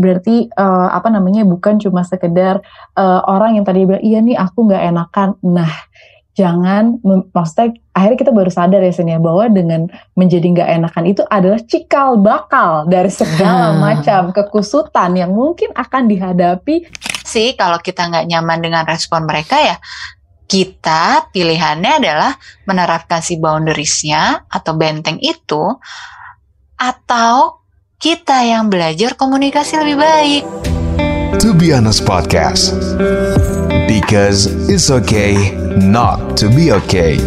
berarti uh, apa namanya bukan cuma sekedar uh, orang yang tadi bilang iya nih aku nggak enakan nah jangan maksudnya akhirnya kita baru sadar ya Sen ya bahwa dengan menjadi nggak enakan itu adalah cikal bakal dari segala hmm. macam kekusutan yang mungkin akan dihadapi sih kalau kita nggak nyaman dengan respon mereka ya kita pilihannya adalah menerapkan si boundariesnya atau benteng itu atau kita yang belajar komunikasi lebih baik. To be honest podcast. Because it's okay not to be okay.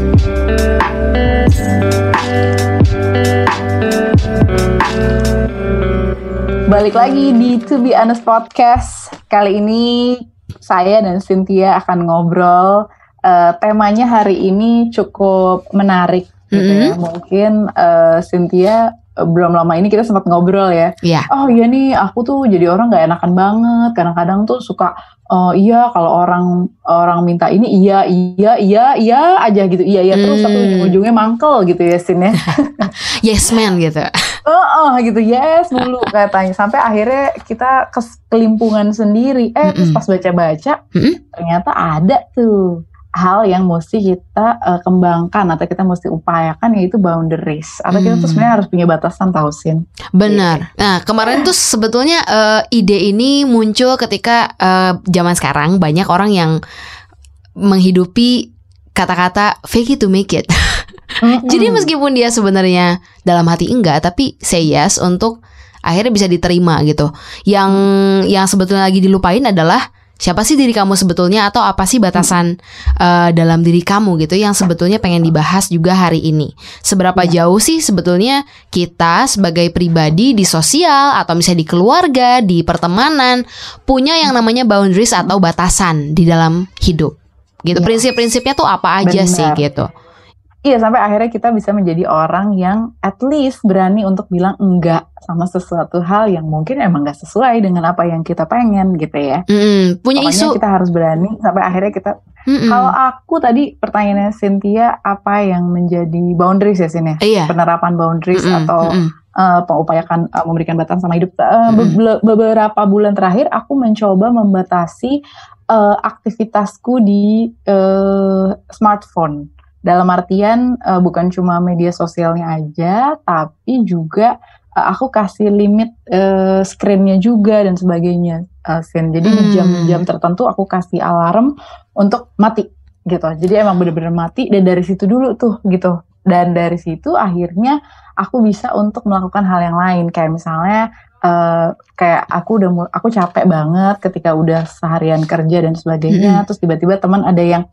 Balik lagi di To Be Honest Podcast. Kali ini saya dan Cynthia akan ngobrol. Uh, temanya hari ini cukup menarik gitu mm -hmm. ya. Mungkin uh, Cynthia belum lama ini kita sempat ngobrol ya. Iya. Oh iya nih, aku tuh jadi orang nggak enakan banget. Kadang-kadang tuh suka, oh iya kalau orang orang minta ini iya iya iya iya aja gitu, iya iya terus hmm. tapi ujung-ujungnya mangkel gitu ya Sin ya. yes man gitu. Oh, oh gitu yes mulu katanya. Sampai akhirnya kita kelimpungan sendiri. Eh mm -mm. terus pas baca-baca, mm -mm. ternyata ada tuh hal yang mesti kita uh, kembangkan atau kita mesti upayakan yaitu boundaries atau hmm. kita tuh hmm. sebenarnya harus punya batasan tahu sin. Benar. Nah kemarin tuh sebetulnya uh, ide ini muncul ketika uh, zaman sekarang banyak orang yang menghidupi kata-kata fake it to make it. Mm-hmm. Jadi meskipun dia sebenarnya dalam hati enggak tapi say yes untuk akhirnya bisa diterima gitu. Yang yang sebetulnya lagi dilupain adalah siapa sih diri kamu sebetulnya atau apa sih batasan uh, dalam diri kamu gitu yang sebetulnya pengen dibahas juga hari ini. Seberapa ya. jauh sih sebetulnya kita sebagai pribadi di sosial atau misalnya di keluarga, di pertemanan punya yang namanya boundaries atau batasan di dalam hidup. Gitu. Ya. Prinsip-prinsipnya tuh apa aja Benar. sih gitu. Iya sampai akhirnya kita bisa menjadi orang yang at least berani untuk bilang enggak sama sesuatu hal yang mungkin emang gak sesuai dengan apa yang kita pengen gitu ya. Mm, punya Pokoknya isu. kita harus berani sampai akhirnya kita. Mm -mm. Kalau aku tadi pertanyaannya Cynthia apa yang menjadi boundaries ya sini? Iya. Penerapan boundaries mm -mm. atau mm -mm. Uh, pengupayakan uh, memberikan batasan sama hidup. Uh, beberapa bulan terakhir aku mencoba membatasi uh, aktivitasku di uh, smartphone dalam artian uh, bukan cuma media sosialnya aja, tapi juga uh, aku kasih limit uh, screennya juga dan sebagainya, uh, Sin. Jadi hmm. di jam-jam tertentu aku kasih alarm untuk mati gitu. Jadi emang bener-bener mati dan dari situ dulu tuh gitu. Dan dari situ akhirnya aku bisa untuk melakukan hal yang lain kayak misalnya uh, kayak aku udah aku capek banget ketika udah seharian kerja dan sebagainya hmm. terus tiba-tiba teman ada yang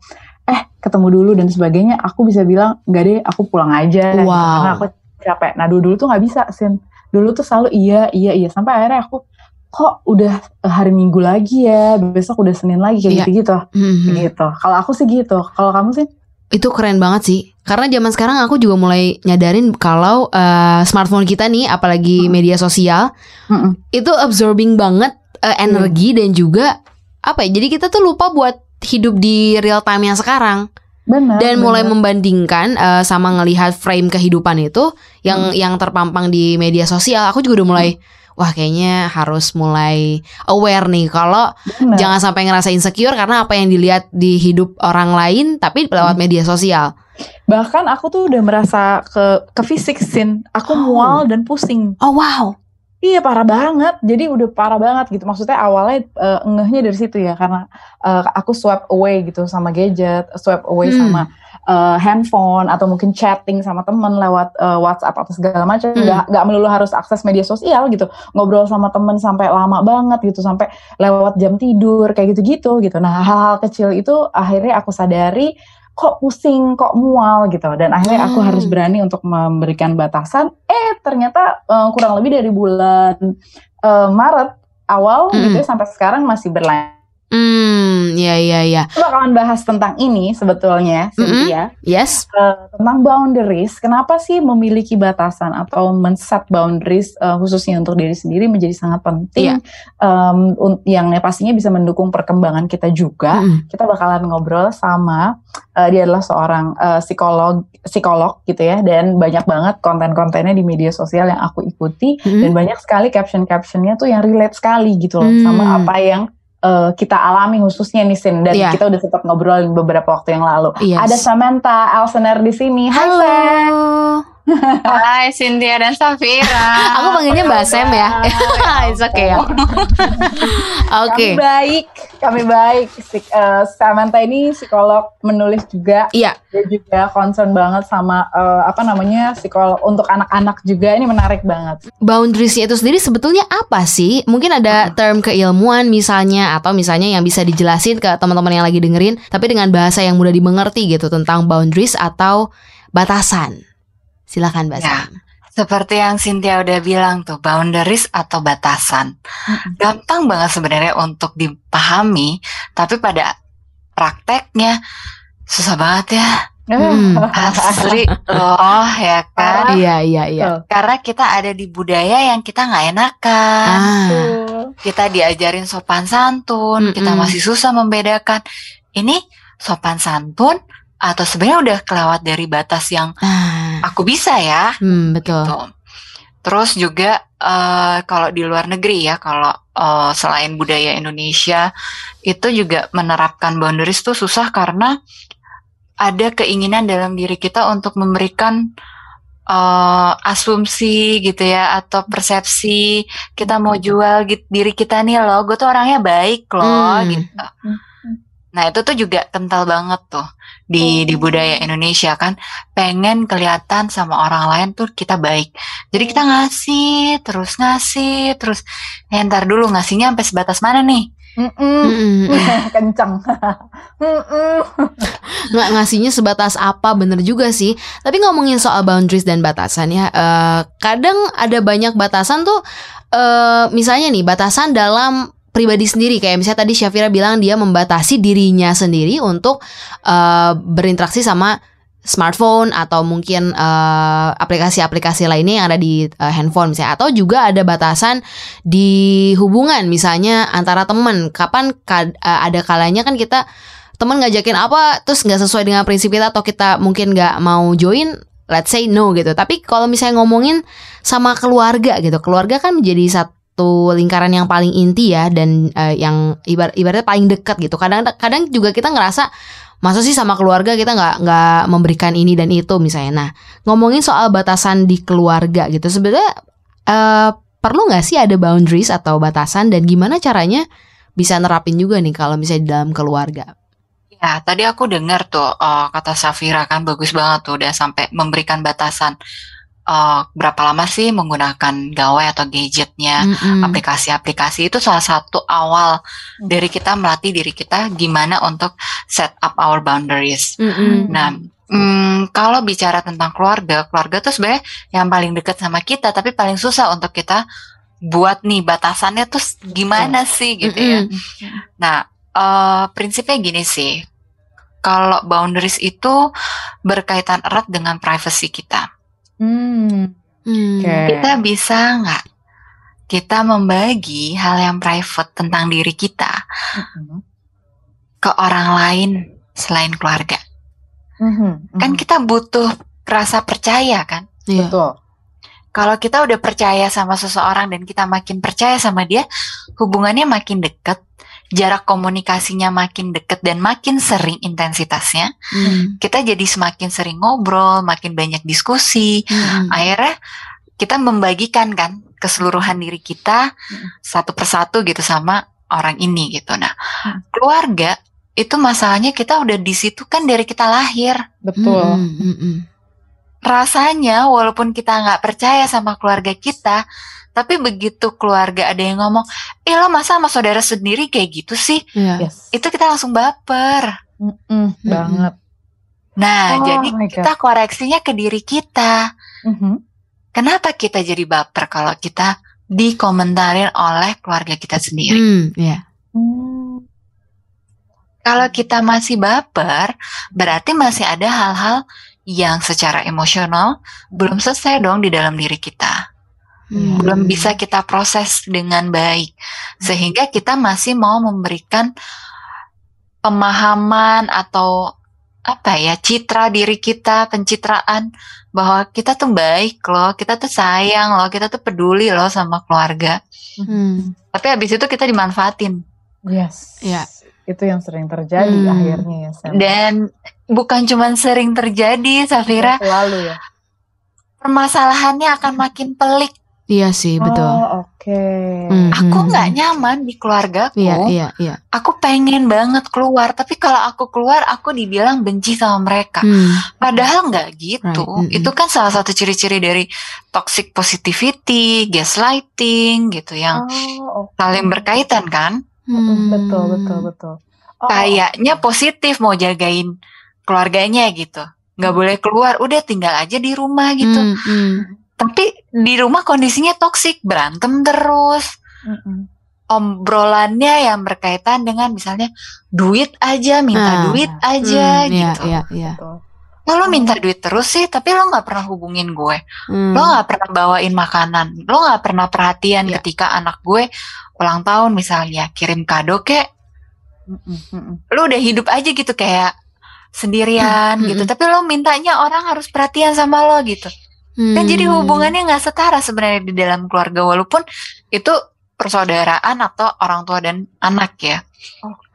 eh ketemu dulu dan sebagainya aku bisa bilang enggak deh aku pulang aja. Wow. karena aku capek. Nah dulu dulu tuh nggak bisa sin. Dulu tuh selalu iya iya iya. Sampai akhirnya aku kok udah hari minggu lagi ya? Besok udah senin lagi kayak yeah. gitu gitu mm-hmm. gitu. Kalau aku sih gitu. Kalau kamu sih? Itu keren banget sih. Karena zaman sekarang aku juga mulai nyadarin kalau uh, smartphone kita nih apalagi mm. media sosial mm itu absorbing banget uh, energi mm. dan juga apa ya jadi kita tuh lupa buat hidup di real time yang sekarang. Benar. Dan benar. mulai membandingkan uh, sama ngelihat frame kehidupan itu yang hmm. yang terpampang di media sosial, aku juga udah mulai hmm. wah kayaknya harus mulai aware nih kalau jangan sampai ngerasa insecure karena apa yang dilihat di hidup orang lain tapi lewat hmm. media sosial. Bahkan aku tuh udah merasa ke ke fisik sin, aku oh. mual dan pusing. Oh wow. Iya parah banget, jadi udah parah banget gitu. Maksudnya awalnya uh, ngehnya dari situ ya, karena uh, aku swipe away gitu sama gadget, swipe away hmm. sama uh, handphone atau mungkin chatting sama temen lewat uh, WhatsApp atau segala macam. Hmm. Gak, gak melulu harus akses media sosial gitu, ngobrol sama temen sampai lama banget gitu, sampai lewat jam tidur kayak gitu-gitu gitu. Nah hal-hal kecil itu akhirnya aku sadari kok pusing, kok mual gitu. Dan akhirnya aku hmm. harus berani untuk memberikan batasan. Eh ternyata uh, kurang lebih dari bulan uh, Maret awal hmm. gitu ya, sampai sekarang masih berlanjut. Hmm. Hmm, iya iya iya. Kita bakalan bahas tentang ini sebetulnya, Cynthia. Yes. Uh, tentang boundaries. Kenapa sih memiliki batasan atau men-set boundaries uh, khususnya untuk diri sendiri menjadi sangat penting. Iya. Um, yang pastinya bisa mendukung perkembangan kita juga. Mm-mm. Kita bakalan ngobrol sama uh, dia adalah seorang uh, psikolog psikolog gitu ya dan banyak banget konten-kontennya di media sosial yang aku ikuti Mm-mm. dan banyak sekali caption-captionnya tuh yang relate sekali gitu loh Hmm. sama apa yang uh, kita alami khususnya nih Sin dan Iya. kita udah sempat ngobrolin beberapa waktu yang lalu. Yes. Ada Samantha Elsener di sini. Hai Halo. Sam. Hai Cynthia dan Safira. Aku panggilnya Mbak Sam ya. It's okay ya. Oke. Kami baik, kami baik. Si, uh, Samantha ini psikolog, menulis juga. Iya. Dia juga concern banget sama uh, apa namanya psikolog untuk anak-anak juga. Ini menarik banget. Boundariesnya itu sendiri sebetulnya apa sih? Mungkin ada term keilmuan misalnya atau misalnya yang bisa dijelasin ke teman-teman yang lagi dengerin, tapi dengan bahasa yang mudah dimengerti gitu tentang boundaries atau batasan. Silakan Mbak Ya. Seperti yang Cynthia udah bilang tuh, boundaries atau batasan. Gampang banget sebenarnya untuk dipahami, tapi pada prakteknya susah banget ya. Hmm. Asli loh ya kan. Iya iya iya. Karena kita ada di budaya yang kita nggak enakan. Ah. Kita diajarin sopan santun, kita Mm-mm. masih susah membedakan. Ini sopan santun atau sebenarnya udah kelewat dari batas yang Ah. Aku bisa ya. Hmm, betul. Gitu. Terus juga eh, kalau di luar negeri ya, kalau eh, selain budaya Indonesia itu juga menerapkan boundaries tuh susah karena ada keinginan dalam diri kita untuk memberikan eh, asumsi gitu ya atau persepsi kita mau jual gitu, diri kita nih loh, gue tuh orangnya baik loh Hmm. gitu. Nah itu tuh juga kental banget tuh di di budaya Indonesia kan pengen kelihatan sama orang lain tuh kita baik. Jadi kita ngasih terus ngasih terus. Ntar dulu ngasihnya sampai sebatas mana nih? Mm-mm. Mm-mm. Kenceng. Nggak ngasihnya sebatas apa bener juga sih tapi ngomongin soal boundaries dan batasan ya eh, kadang ada banyak batasan tuh eh, misalnya nih batasan dalam pribadi sendiri. Kayak misalnya tadi Syafira bilang dia membatasi dirinya sendiri untuk eh, berinteraksi sama smartphone atau mungkin eh, aplikasi-aplikasi lainnya yang ada di eh, handphone misalnya. Atau juga ada batasan di hubungan misalnya antara teman. Kapan kad- eh, ada kalanya kan kita teman ngajakin apa terus nggak sesuai dengan prinsip kita atau kita mungkin nggak mau join let's say no gitu. Tapi kalau misalnya ngomongin sama keluarga gitu keluarga kan menjadi satu lingkaran yang paling inti ya dan eh, yang ibar ibaratnya paling dekat gitu. Kadang kadang juga kita ngerasa masa sih sama keluarga kita nggak nggak memberikan ini dan itu misalnya. Nah ngomongin soal batasan di keluarga gitu sebenarnya eh, perlu nggak sih ada boundaries atau batasan dan gimana caranya bisa nerapin juga nih kalau misalnya di dalam keluarga? Ya tadi aku dengar tuh eh, kata Safira kan bagus banget tuh udah sampai memberikan batasan. Eh, berapa lama sih menggunakan gawai atau gadgetnya? Mm-mm. aplikasi-aplikasi itu salah satu awal dari kita melatih diri kita gimana untuk set up our boundaries. Mm-mm. Nah, hmm, kalau bicara tentang keluarga, keluarga tuh sebenarnya yang paling dekat sama kita, tapi paling susah untuk kita buat nih batasannya tuh gimana sih gitu ya. Mm-mm. Nah, eh, prinsipnya gini sih, kalau boundaries itu berkaitan erat dengan privacy kita. Hmm. Hmm. Oke. Kita bisa nggak kita membagi hal yang private tentang diri kita Mhm. ke orang lain selain keluarga? Mhm. Kan Mhm. kita butuh rasa percaya kan? Iya. betul. Kalau kita udah percaya sama seseorang dan kita makin percaya sama dia, hubungannya makin dekat, jarak komunikasinya makin dekat dan makin sering intensitasnya, Hmm. kita jadi semakin sering ngobrol, makin banyak diskusi, Hmm. akhirnya kita membagikan kan keseluruhan diri kita satu persatu gitu sama orang ini gitu. Nah, Hmm. keluarga itu masalahnya kita udah di situ kan dari kita lahir. Betul. Hmm, hmm, hmm. Rasanya walaupun kita nggak percaya sama keluarga kita, tapi begitu keluarga ada yang ngomong, eh lo masa sama saudara sendiri kayak gitu sih? Iya. Yes. Itu kita langsung baper. Mm-mm, banget. Nah, Oh jadi kita koreksinya ke diri kita. Mhm. Kenapa kita jadi baper kalau kita dikomentarin oleh keluarga kita sendiri? Hmm, iya. Hmm. Kalau kita masih baper, berarti masih ada hal-hal yang secara emosional belum selesai dong di dalam diri kita. Hmm. Belum bisa kita proses dengan baik. Sehingga kita masih mau memberikan pemahaman atau apa ya citra diri kita pencitraan bahwa kita tuh baik loh kita tuh sayang loh kita tuh peduli loh sama keluarga hmm. tapi habis itu kita dimanfaatin yes ya itu yang sering terjadi hmm. akhirnya ya Sam. dan bukan cuma sering terjadi Safira selalu ya permasalahannya akan makin pelik Iya sih betul. Oh oke. Okay. Mm-hmm. Aku nggak nyaman di keluarga Iya iya iya. Aku pengen banget keluar, tapi kalau aku keluar aku dibilang benci sama mereka. Mm. Padahal nggak gitu. Right. Mm-hmm. Itu kan salah satu ciri-ciri dari toxic positivity, gaslighting gitu yang oh, okay. saling berkaitan kan? Hmm. Betul betul betul. Oh, Kayaknya positif mau jagain keluarganya gitu. Nggak boleh keluar, udah tinggal aja di rumah gitu. Mm, mm tapi di rumah kondisinya toksik berantem terus. Mm-mm. obrolannya yang berkaitan dengan misalnya duit aja minta ah, duit aja mm, gitu. iya, iya, iya. lo minta duit terus sih tapi lo nggak pernah hubungin gue. Mm. lo nggak pernah bawain makanan. Lo nggak pernah perhatian yeah. ketika anak gue ulang tahun misalnya kirim kado kek lo udah hidup aja gitu kayak sendirian mm, gitu. tapi lo mintanya orang harus perhatian sama lo gitu Hmm. Kan jadi hubungannya nggak setara sebenarnya di dalam keluarga walaupun itu persaudaraan atau orang tua dan anak ya. Oke.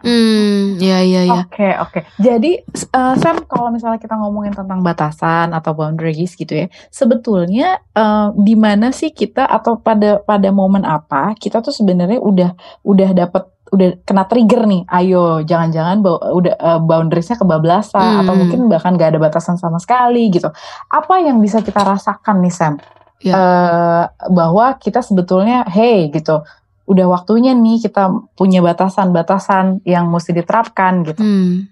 Hmm, ya ya ya. Oke okay, oke. Okay. Jadi uh, Sam kalau misalnya kita ngomongin tentang batasan atau boundaries gitu ya, sebetulnya uh, di mana sih kita atau pada pada momen apa kita tuh sebenarnya udah udah dapat udah kena trigger nih, ayo jangan-jangan udah uh, boundariesnya kebablasan hmm. atau mungkin bahkan gak ada batasan sama sekali gitu. Apa yang bisa kita rasakan nih Sam? Ya. Uh, bahwa kita sebetulnya hey gitu, udah waktunya nih kita punya batasan-batasan yang mesti diterapkan gitu. Hmm.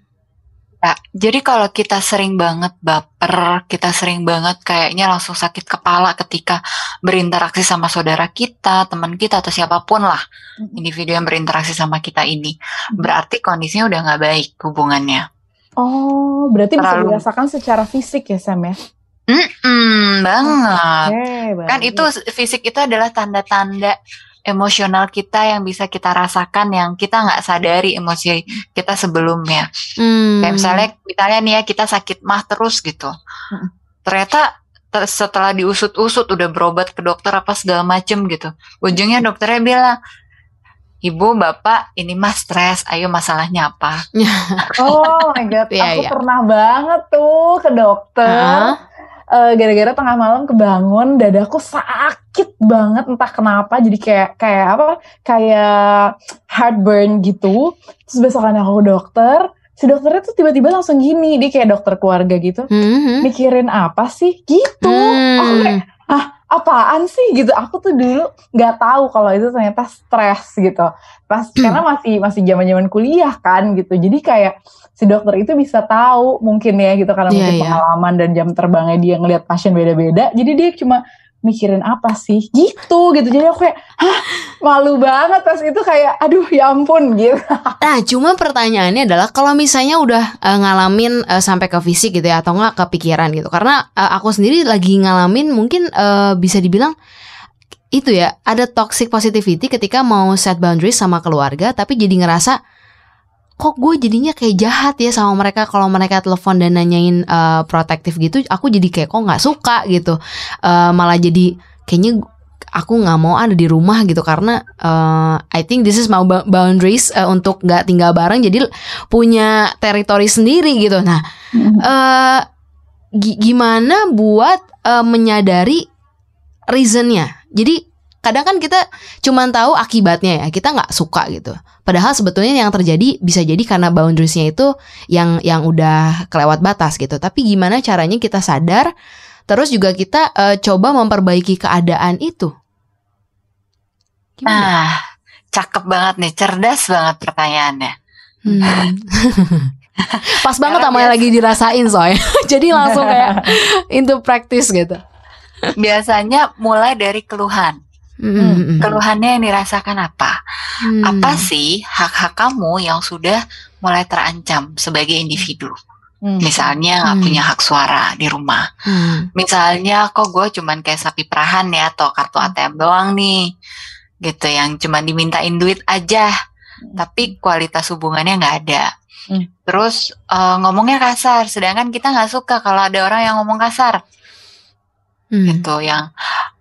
Ya, jadi kalau kita sering banget baper, kita sering banget kayaknya langsung sakit kepala ketika berinteraksi sama saudara kita, teman kita atau siapa pun lah individu yang berinteraksi sama kita ini, berarti kondisinya udah nggak baik hubungannya. Oh, berarti Terlalu. bisa dirasakan secara fisik ya Sam ya? Mm -mm, banget. Okay, kan itu fisik itu adalah tanda-tanda emosional kita yang bisa kita rasakan yang kita nggak sadari emosi kita sebelumnya. Hmm. Kayak misalnya, misalnya nih ya kita sakit mah terus gitu. Hmm. Ternyata setelah diusut-usut udah berobat ke dokter apa segala macem gitu. Ujungnya dokternya bilang, Ibu, Bapak, ini mah stres. Ayo masalahnya apa? oh my god, yeah, aku yeah. pernah banget tuh ke dokter. Huh? Uh, gara-gara tengah malam kebangun dadaku sakit banget entah kenapa. Jadi kayak kayak apa? Kayak heartburn gitu. Terus besokannya aku ke dokter si dokternya tuh tiba-tiba langsung gini. Dia kayak dokter keluarga gitu. Mm-hmm. mikirin apa sih? Gitu. Mm. oh kayak ah apaan sih? Gitu. Aku tuh dulu nggak tahu kalau itu ternyata stres gitu. Pas karena masih masih zaman zaman kuliah kan gitu. Jadi kayak si dokter itu bisa tahu mungkin ya gitu karena yeah, mungkin yeah. pengalaman dan jam terbangnya dia ngelihat pasien beda-beda. Jadi dia cuma mikirin apa sih? Gitu gitu. Jadi aku kayak hah? Malu banget. Pas itu kayak aduh ya ampun gitu. Nah cuma pertanyaannya adalah kalau misalnya udah uh, ngalamin uh, sampai ke fisik gitu ya atau nggak kepikiran gitu. Karena uh, aku sendiri lagi ngalamin mungkin uh, bisa dibilang itu ya ada toxic positivity ketika mau set boundaries sama keluarga tapi jadi ngerasa kok gue jadinya kayak jahat ya sama mereka kalau mereka telepon dan nanyain uh, protektif gitu aku jadi kayak kok nggak suka gitu. Uh, malah jadi kayaknya aku nggak mau ada di rumah gitu karena uh, I think this is my boundaries uh, untuk nggak tinggal bareng jadi punya teritori sendiri gitu. Nah uh, gimana buat uh, menyadari reasonnya? Jadi kadang kan kita cuma tahu akibatnya ya kita nggak suka gitu. Padahal sebetulnya yang terjadi bisa jadi karena boundariesnya itu yang yang udah kelewat batas gitu. Tapi gimana caranya kita sadar terus juga kita uh, coba memperbaiki keadaan itu? Gimana? nah cakep banget nih cerdas banget pertanyaannya. Hmm. pas banget sama yang lagi dirasain soalnya. Jadi langsung kayak into practice gitu. Biasanya mulai dari keluhan Hmm, keluhannya yang dirasakan apa? Hmm. Apa sih hak-hak kamu yang sudah mulai terancam sebagai individu. Hmm. Misalnya nggak Hmm. punya hak suara di rumah. Hmm. Misalnya kok gue cuman kayak sapi perahan ya atau kartu ATM doang nih. Gitu yang cuman dimintain duit aja. Tapi kualitas hubungannya nggak ada. Hmm. Terus eh, ngomongnya kasar. Sedangkan kita nggak suka kalau ada orang yang ngomong kasar. Hmm. gitu yang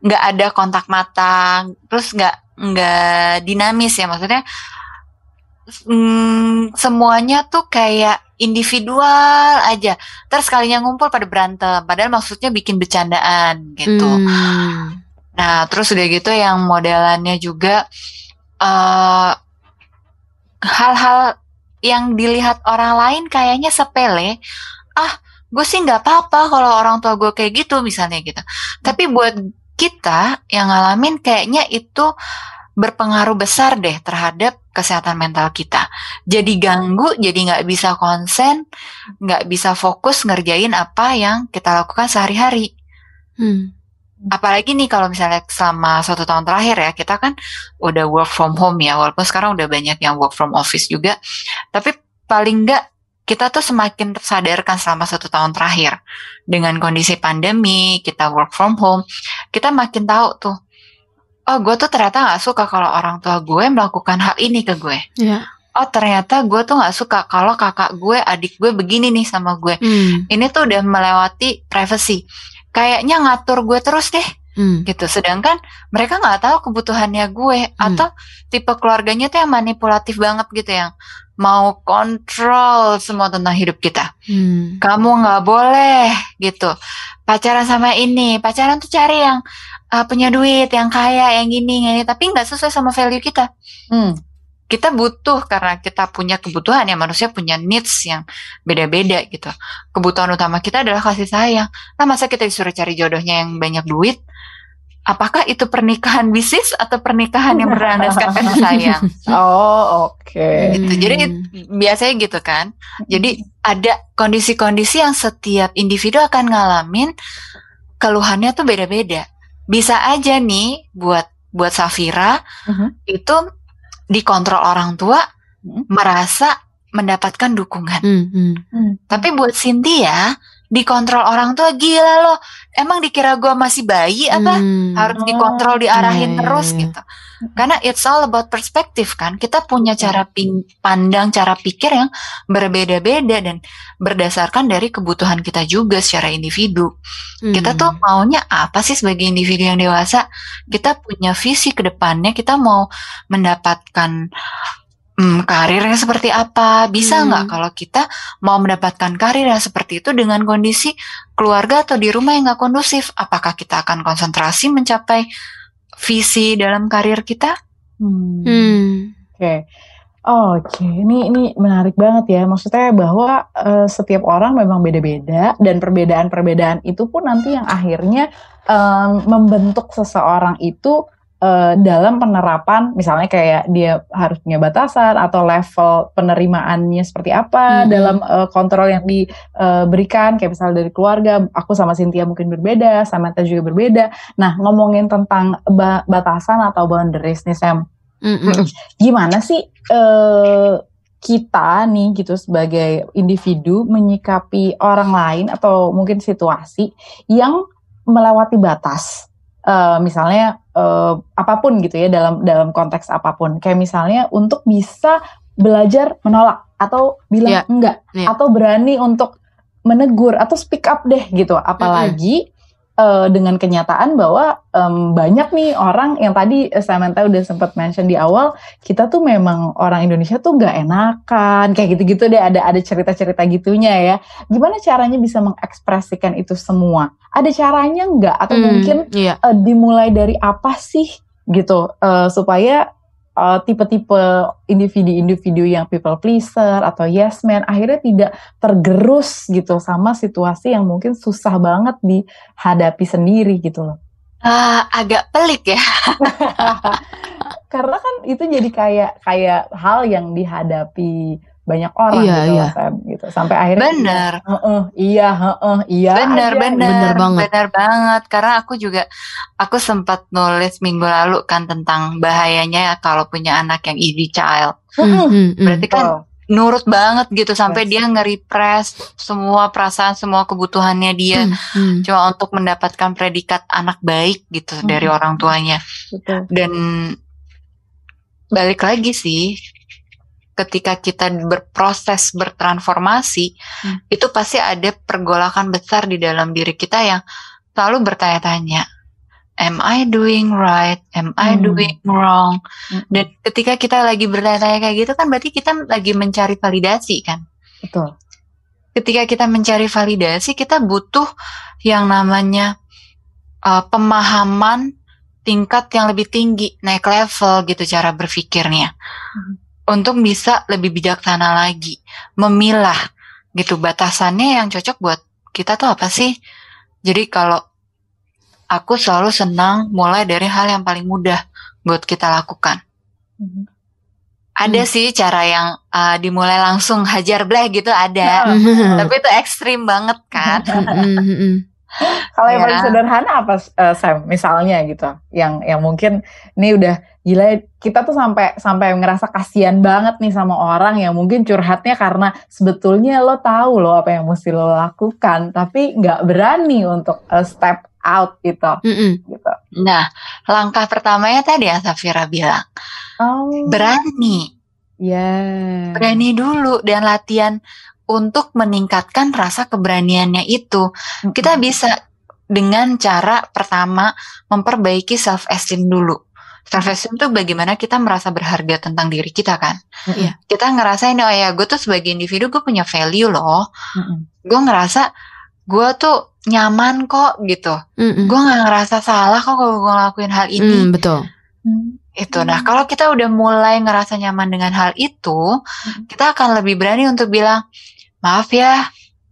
nggak ada kontak mata terus nggak nggak dinamis ya maksudnya mm, semuanya tuh kayak individual aja terus kalinya ngumpul pada berantem padahal maksudnya bikin bercandaan gitu Hmm. nah terus udah gitu yang modelannya juga eh hal-hal yang dilihat orang lain kayaknya sepele ah gue sih nggak apa-apa kalau orang tua gue kayak gitu misalnya gitu. Tapi buat kita yang ngalamin kayaknya itu berpengaruh besar deh terhadap kesehatan mental kita. Jadi ganggu jadi nggak bisa konsen nggak bisa fokus ngerjain apa yang kita lakukan sehari-hari. Hmm. apalagi nih kalau misalnya selama satu tahun terakhir ya kita kan udah work from home ya walaupun sekarang udah banyak yang work from office juga. Tapi paling enggak kita tuh semakin tersadarkan selama satu tahun terakhir. Dengan kondisi pandemi kita work from home kita makin tahu tuh oh gue tuh ternyata nggak suka kalau orang tua gue melakukan hal ini ke gue. Ya. oh ternyata gue tuh nggak suka kalau kakak gue adik gue begini nih sama gue. Hmm. ini tuh udah melewati privacy. Kayaknya ngatur gue terus deh Hmm. gitu sedangkan mereka nggak tahu kebutuhannya gue Hmm. atau tipe keluarganya tuh yang manipulatif banget gitu yang mau kontrol semua tentang hidup kita Hmm. kamu nggak boleh gitu pacaran sama ini pacaran tuh cari yang uh, punya duit yang kaya yang gini yang ini tapi nggak sesuai sama value kita Hmm. kita butuh karena kita punya kebutuhan ya manusia punya needs yang beda-beda gitu. Kebutuhan utama kita adalah kasih sayang. Nah masa kita disuruh cari jodohnya yang banyak duit? Apakah itu pernikahan bisnis atau pernikahan yang berlandaskan kasih sayang? Oh oke. Gitu. Jadi biasanya gitu kan. Jadi ada kondisi-kondisi yang setiap individu akan ngalamin keluhannya tuh beda-beda. Bisa aja nih buat buat Safira Mhm. itu dikontrol orang tua Mhm. merasa mendapatkan dukungan. Hmm. Hmm. Tapi buat Cynthia dikontrol orang tua gila loh. Emang dikira gua masih bayi apa? Hmm. Harus dikontrol diarahin Iya, iya, terus iya. gitu. Karena it's all about perspective kan. Kita punya cara ping- pandang, cara pikir yang berbeda-beda dan berdasarkan dari kebutuhan kita juga secara individu. Kita tuh Hmm. maunya apa sih sebagai individu yang dewasa? Kita punya visi ke depannya, kita mau mendapatkan hmm, karirnya seperti apa? Bisa Hmm. nggak kalau kita mau mendapatkan karir yang seperti itu dengan kondisi keluarga atau di rumah yang nggak kondusif? Apakah kita akan konsentrasi mencapai visi dalam karir kita? Hmm. Hmm. Oke. Oh, Oke, ini ini menarik banget ya. Maksudnya bahwa eh, setiap orang memang beda-beda dan perbedaan-perbedaan itu pun nanti yang akhirnya em, membentuk seseorang itu eh, dalam penerapan, misalnya kayak dia harus punya batasan atau level penerimaannya seperti apa Mhm. dalam eh, kontrol yang diberikan, kayak misalnya dari keluarga. Aku sama Cynthia mungkin berbeda, Samantha juga berbeda. Nah, ngomongin tentang ba- batasan atau boundaries nih Sam Hmm. Hmm. gimana sih eh, kita nih gitu sebagai individu menyikapi orang lain atau mungkin situasi yang melewati batas Eh, misalnya eh, apa pun gitu ya dalam dalam konteks apa pun. Kayak misalnya untuk bisa belajar menolak atau bilang Iya, enggak iya. atau berani untuk menegur atau speak up deh gitu. Apalagi eh, dengan kenyataan bahwa em, banyak nih orang yang tadi eh, Samantha udah sempat mention di awal kita tuh memang orang Indonesia tuh nggak enakan kayak gitu-gitu deh ada ada cerita-cerita gitunya ya gimana caranya bisa mengekspresikan itu semua ada caranya nggak atau Hmm. mungkin Iya. eh, dimulai dari apa sih gitu eh, supaya eh, tipe-tipe individu-individu yang people pleaser atau yes man akhirnya tidak tergerus gitu sama situasi yang mungkin susah banget dihadapi sendiri gitu loh. Ah, agak pelik ya. Karena kan itu jadi kayak kayak hal yang dihadapi banyak orang Iya, gitu, iya. Sam, gitu. Sampai akhirnya Bener. Heeh, iya, heeh, iya. Bener, aja, bener, Bener banget. bener banget. Karena aku juga, aku sempat nulis minggu lalu kan tentang bahayanya kalau punya anak yang ED child. gitu. Heeh. Hmm. Hmm. Berarti kan Betul. nurut banget gitu sampai Yes. dia nge-repress semua perasaan semua kebutuhannya dia Hmm, hmm. cuma untuk mendapatkan predikat anak baik gitu dari Hmm. orang tuanya Betul. dan balik lagi sih ketika kita berproses bertransformasi Hmm. itu pasti ada pergolakan besar di dalam diri kita yang selalu bertanya-tanya am I doing right am I Hmm. doing wrong Hmm. dan ketika kita lagi bertanya-tanya kayak gitu kan berarti kita lagi mencari validasi kan Betul. ketika kita mencari validasi kita butuh yang namanya uh, pemahaman tingkat yang lebih tinggi naik level gitu cara berpikirnya Hmm. Untuk bisa lebih bijaksana lagi memilah gitu. Batasannya yang cocok buat kita tuh apa sih? Jadi kalau aku selalu senang mulai dari hal yang paling mudah buat kita lakukan. Mhm. ada Hmm. sih cara yang uh, dimulai langsung hajar bleh gitu ada. Nah, tapi itu ekstrim banget kan? Hmm, Kalau yang Ya. paling sederhana apa eh, Sam? Misalnya gitu, yang yang mungkin ini udah gila kita tuh sampai sampai ngerasa kasihan banget nih sama orang yang mungkin curhatnya karena sebetulnya lo tahu lo apa yang mesti lo lakukan, tapi nggak berani untuk eh, step out gitu, Hmm, hmm. gitu. Nah, langkah pertamanya tadi yang Safira bilang, Oh, berani, ya. berani dulu dan latihan untuk meningkatkan rasa keberaniannya itu. Kita bisa dengan cara pertama memperbaiki self esteem dulu. Self esteem itu bagaimana kita merasa berharga tentang diri kita kan. Iya. Kita ngerasain oh ya gue tuh sebagai individu gue punya value loh. Mm-mm. Gue ngerasa gue tuh nyaman kok gitu. Hmm, hmm. Gue nggak ngerasa salah kok kalau gue ngelakuin hal ini. Hmm, betul. Hmm. itu. Nah, kalau kita udah mulai ngerasa nyaman dengan hal itu, kita akan lebih berani untuk bilang, maaf ya,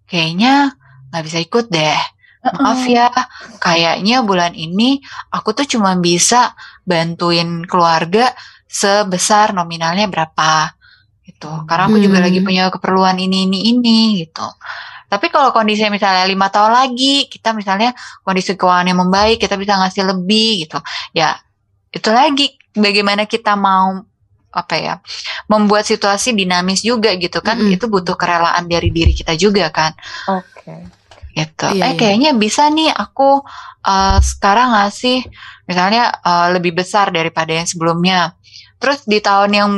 kayaknya nggak bisa ikut deh. Maaf ya, kayaknya bulan ini aku tuh cuma bisa bantuin keluarga sebesar nominalnya berapa gitu. Karena aku juga Hmm. lagi punya keperluan ini ini ini gitu. Tapi kalau kondisinya misalnya lima tahun lagi, kita misalnya kondisi keuangannya membaik, kita bisa ngasih lebih gitu. Ya itu lagi bagaimana kita mau apa ya membuat situasi dinamis juga gitu kan Mm-mm. itu butuh kerelaan dari diri kita juga kan Oke. gitu. Iya, eh iya. kayaknya bisa nih aku uh, sekarang ngasih misalnya uh, lebih besar daripada yang sebelumnya. Terus di tahun yang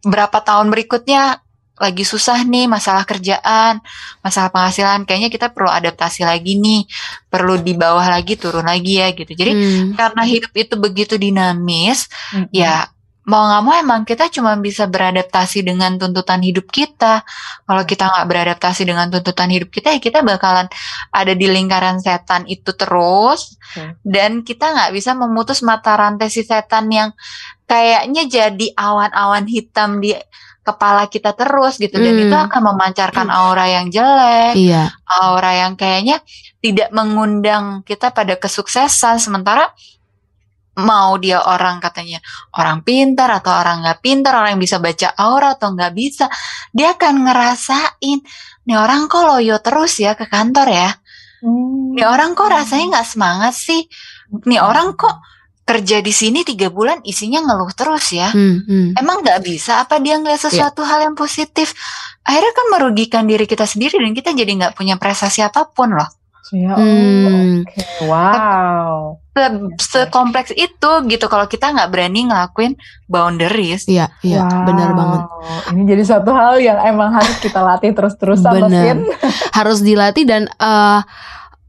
berapa tahun berikutnya lagi susah nih masalah kerjaan, masalah penghasilan, kayaknya kita perlu adaptasi lagi nih, perlu di bawah lagi turun lagi ya gitu. Jadi Hmm. karena hidup itu begitu dinamis, Mm-mm. ya mau nggak mau emang kita cuma bisa beradaptasi dengan tuntutan hidup kita. Kalau kita nggak beradaptasi dengan tuntutan hidup kita, ya kita bakalan ada di lingkaran setan itu terus, Oke. dan kita nggak bisa memutus mata rantai si setan yang kayaknya jadi awan-awan hitam di kepala kita terus gitu, dan Hmm. itu akan memancarkan aura yang jelek Iya. aura yang kayaknya tidak mengundang kita pada kesuksesan sementara mau dia orang katanya orang pintar atau orang nggak pintar orang yang bisa baca aura atau nggak bisa dia akan ngerasain nih orang kok loyo terus ya ke kantor ya Hmm. nih orang kok rasanya nggak semangat sih nih orang kok kerja di sini tiga bulan isinya ngeluh terus ya Hmm, hmm. Emang nggak bisa apa dia ngeliat sesuatu hal yang positif? Akhirnya kan merugikan diri kita sendiri dan kita jadi nggak punya prestasi apa pun loh. Ya, oh, Hmm. oke. Wow. Se Sekompleks itu gitu kalau kita nggak berani ngelakuin boundaries. Iya, iya, Wow. benar banget. Ini jadi satu hal yang emang harus kita latih terus-terusan, Benar. Harus dilatih dan eh,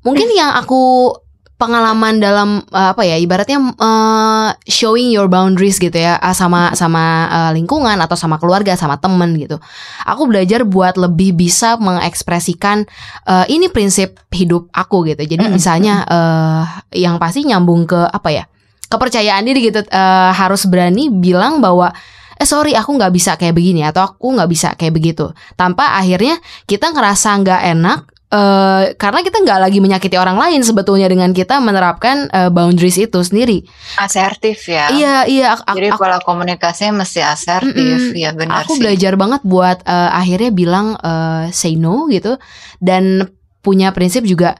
mungkin yang aku pengalaman dalam eh, apa ya ibaratnya eh, showing your boundaries gitu ya ah, sama sama eh, lingkungan atau sama keluarga sama temen gitu. Aku belajar buat lebih bisa mengekspresikan eh, ini prinsip hidup aku gitu. Jadi misalnya eh, yang pasti nyambung ke apa ya kepercayaan diri gitu eh, harus berani bilang bahwa eh sorry aku nggak bisa kayak begini atau aku nggak bisa kayak begitu. Tanpa akhirnya kita ngerasa nggak enak eh, karena kita nggak lagi menyakiti orang lain sebetulnya dengan kita menerapkan eh, boundaries itu sendiri. Asertif ya. Iya iya aku, Jadi aku, pola komunikasinya mesti asertif. Mm-mm. Ya benar aku sih. belajar banget buat eh, akhirnya bilang eh, say no gitu dan punya prinsip juga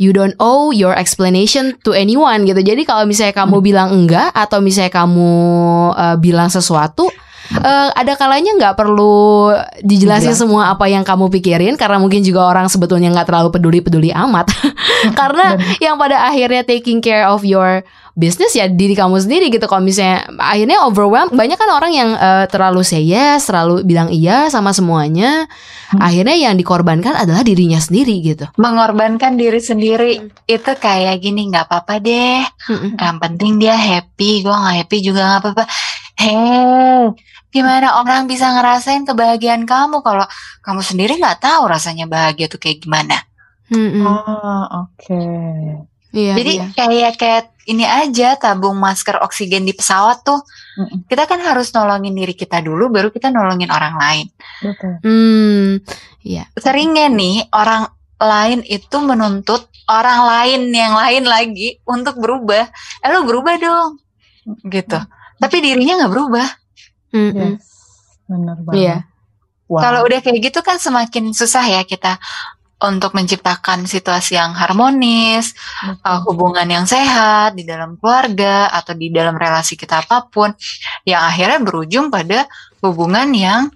you don't owe your explanation to anyone gitu. Jadi kalau misalnya kamu bilang enggak atau misalnya kamu eh, bilang sesuatu uh, ada kalanya nggak perlu dijelasin Jelas. semua apa yang kamu pikirin karena mungkin juga orang sebetulnya nggak terlalu peduli peduli amat karena yang pada akhirnya taking care of your bisnis ya diri kamu sendiri gitu kalau misalnya akhirnya overwhelmed banyak kan orang yang uh, terlalu say yes terlalu bilang iya sama semuanya hmm. akhirnya yang dikorbankan adalah dirinya sendiri gitu mengorbankan diri sendiri hmm. itu kayak gini nggak apa-apa deh hmm. yang penting dia happy gue nggak happy juga nggak apa-apa Hei, gimana orang bisa ngerasain kebahagiaan kamu kalau kamu sendiri nggak tahu rasanya bahagia tuh kayak gimana? Hmm, ah, oke. Okay. Iya, Jadi iya. kayak kayak ini aja tabung masker oksigen di pesawat tuh. Mm-mm. Kita kan harus nolongin diri kita dulu baru kita nolongin orang lain. Betul. Hmm, iya. Seringnya nih orang lain itu menuntut orang lain yang lain lagi untuk berubah. Eh lo berubah dong. Gitu. Mm. Tapi dirinya nggak berubah. Yes. Benar banget. Iya. Wow. Kalau udah kayak gitu kan semakin susah ya kita untuk menciptakan situasi yang harmonis, uh, hubungan yang sehat di dalam keluarga atau di dalam relasi kita apa pun, yang akhirnya berujung pada hubungan yang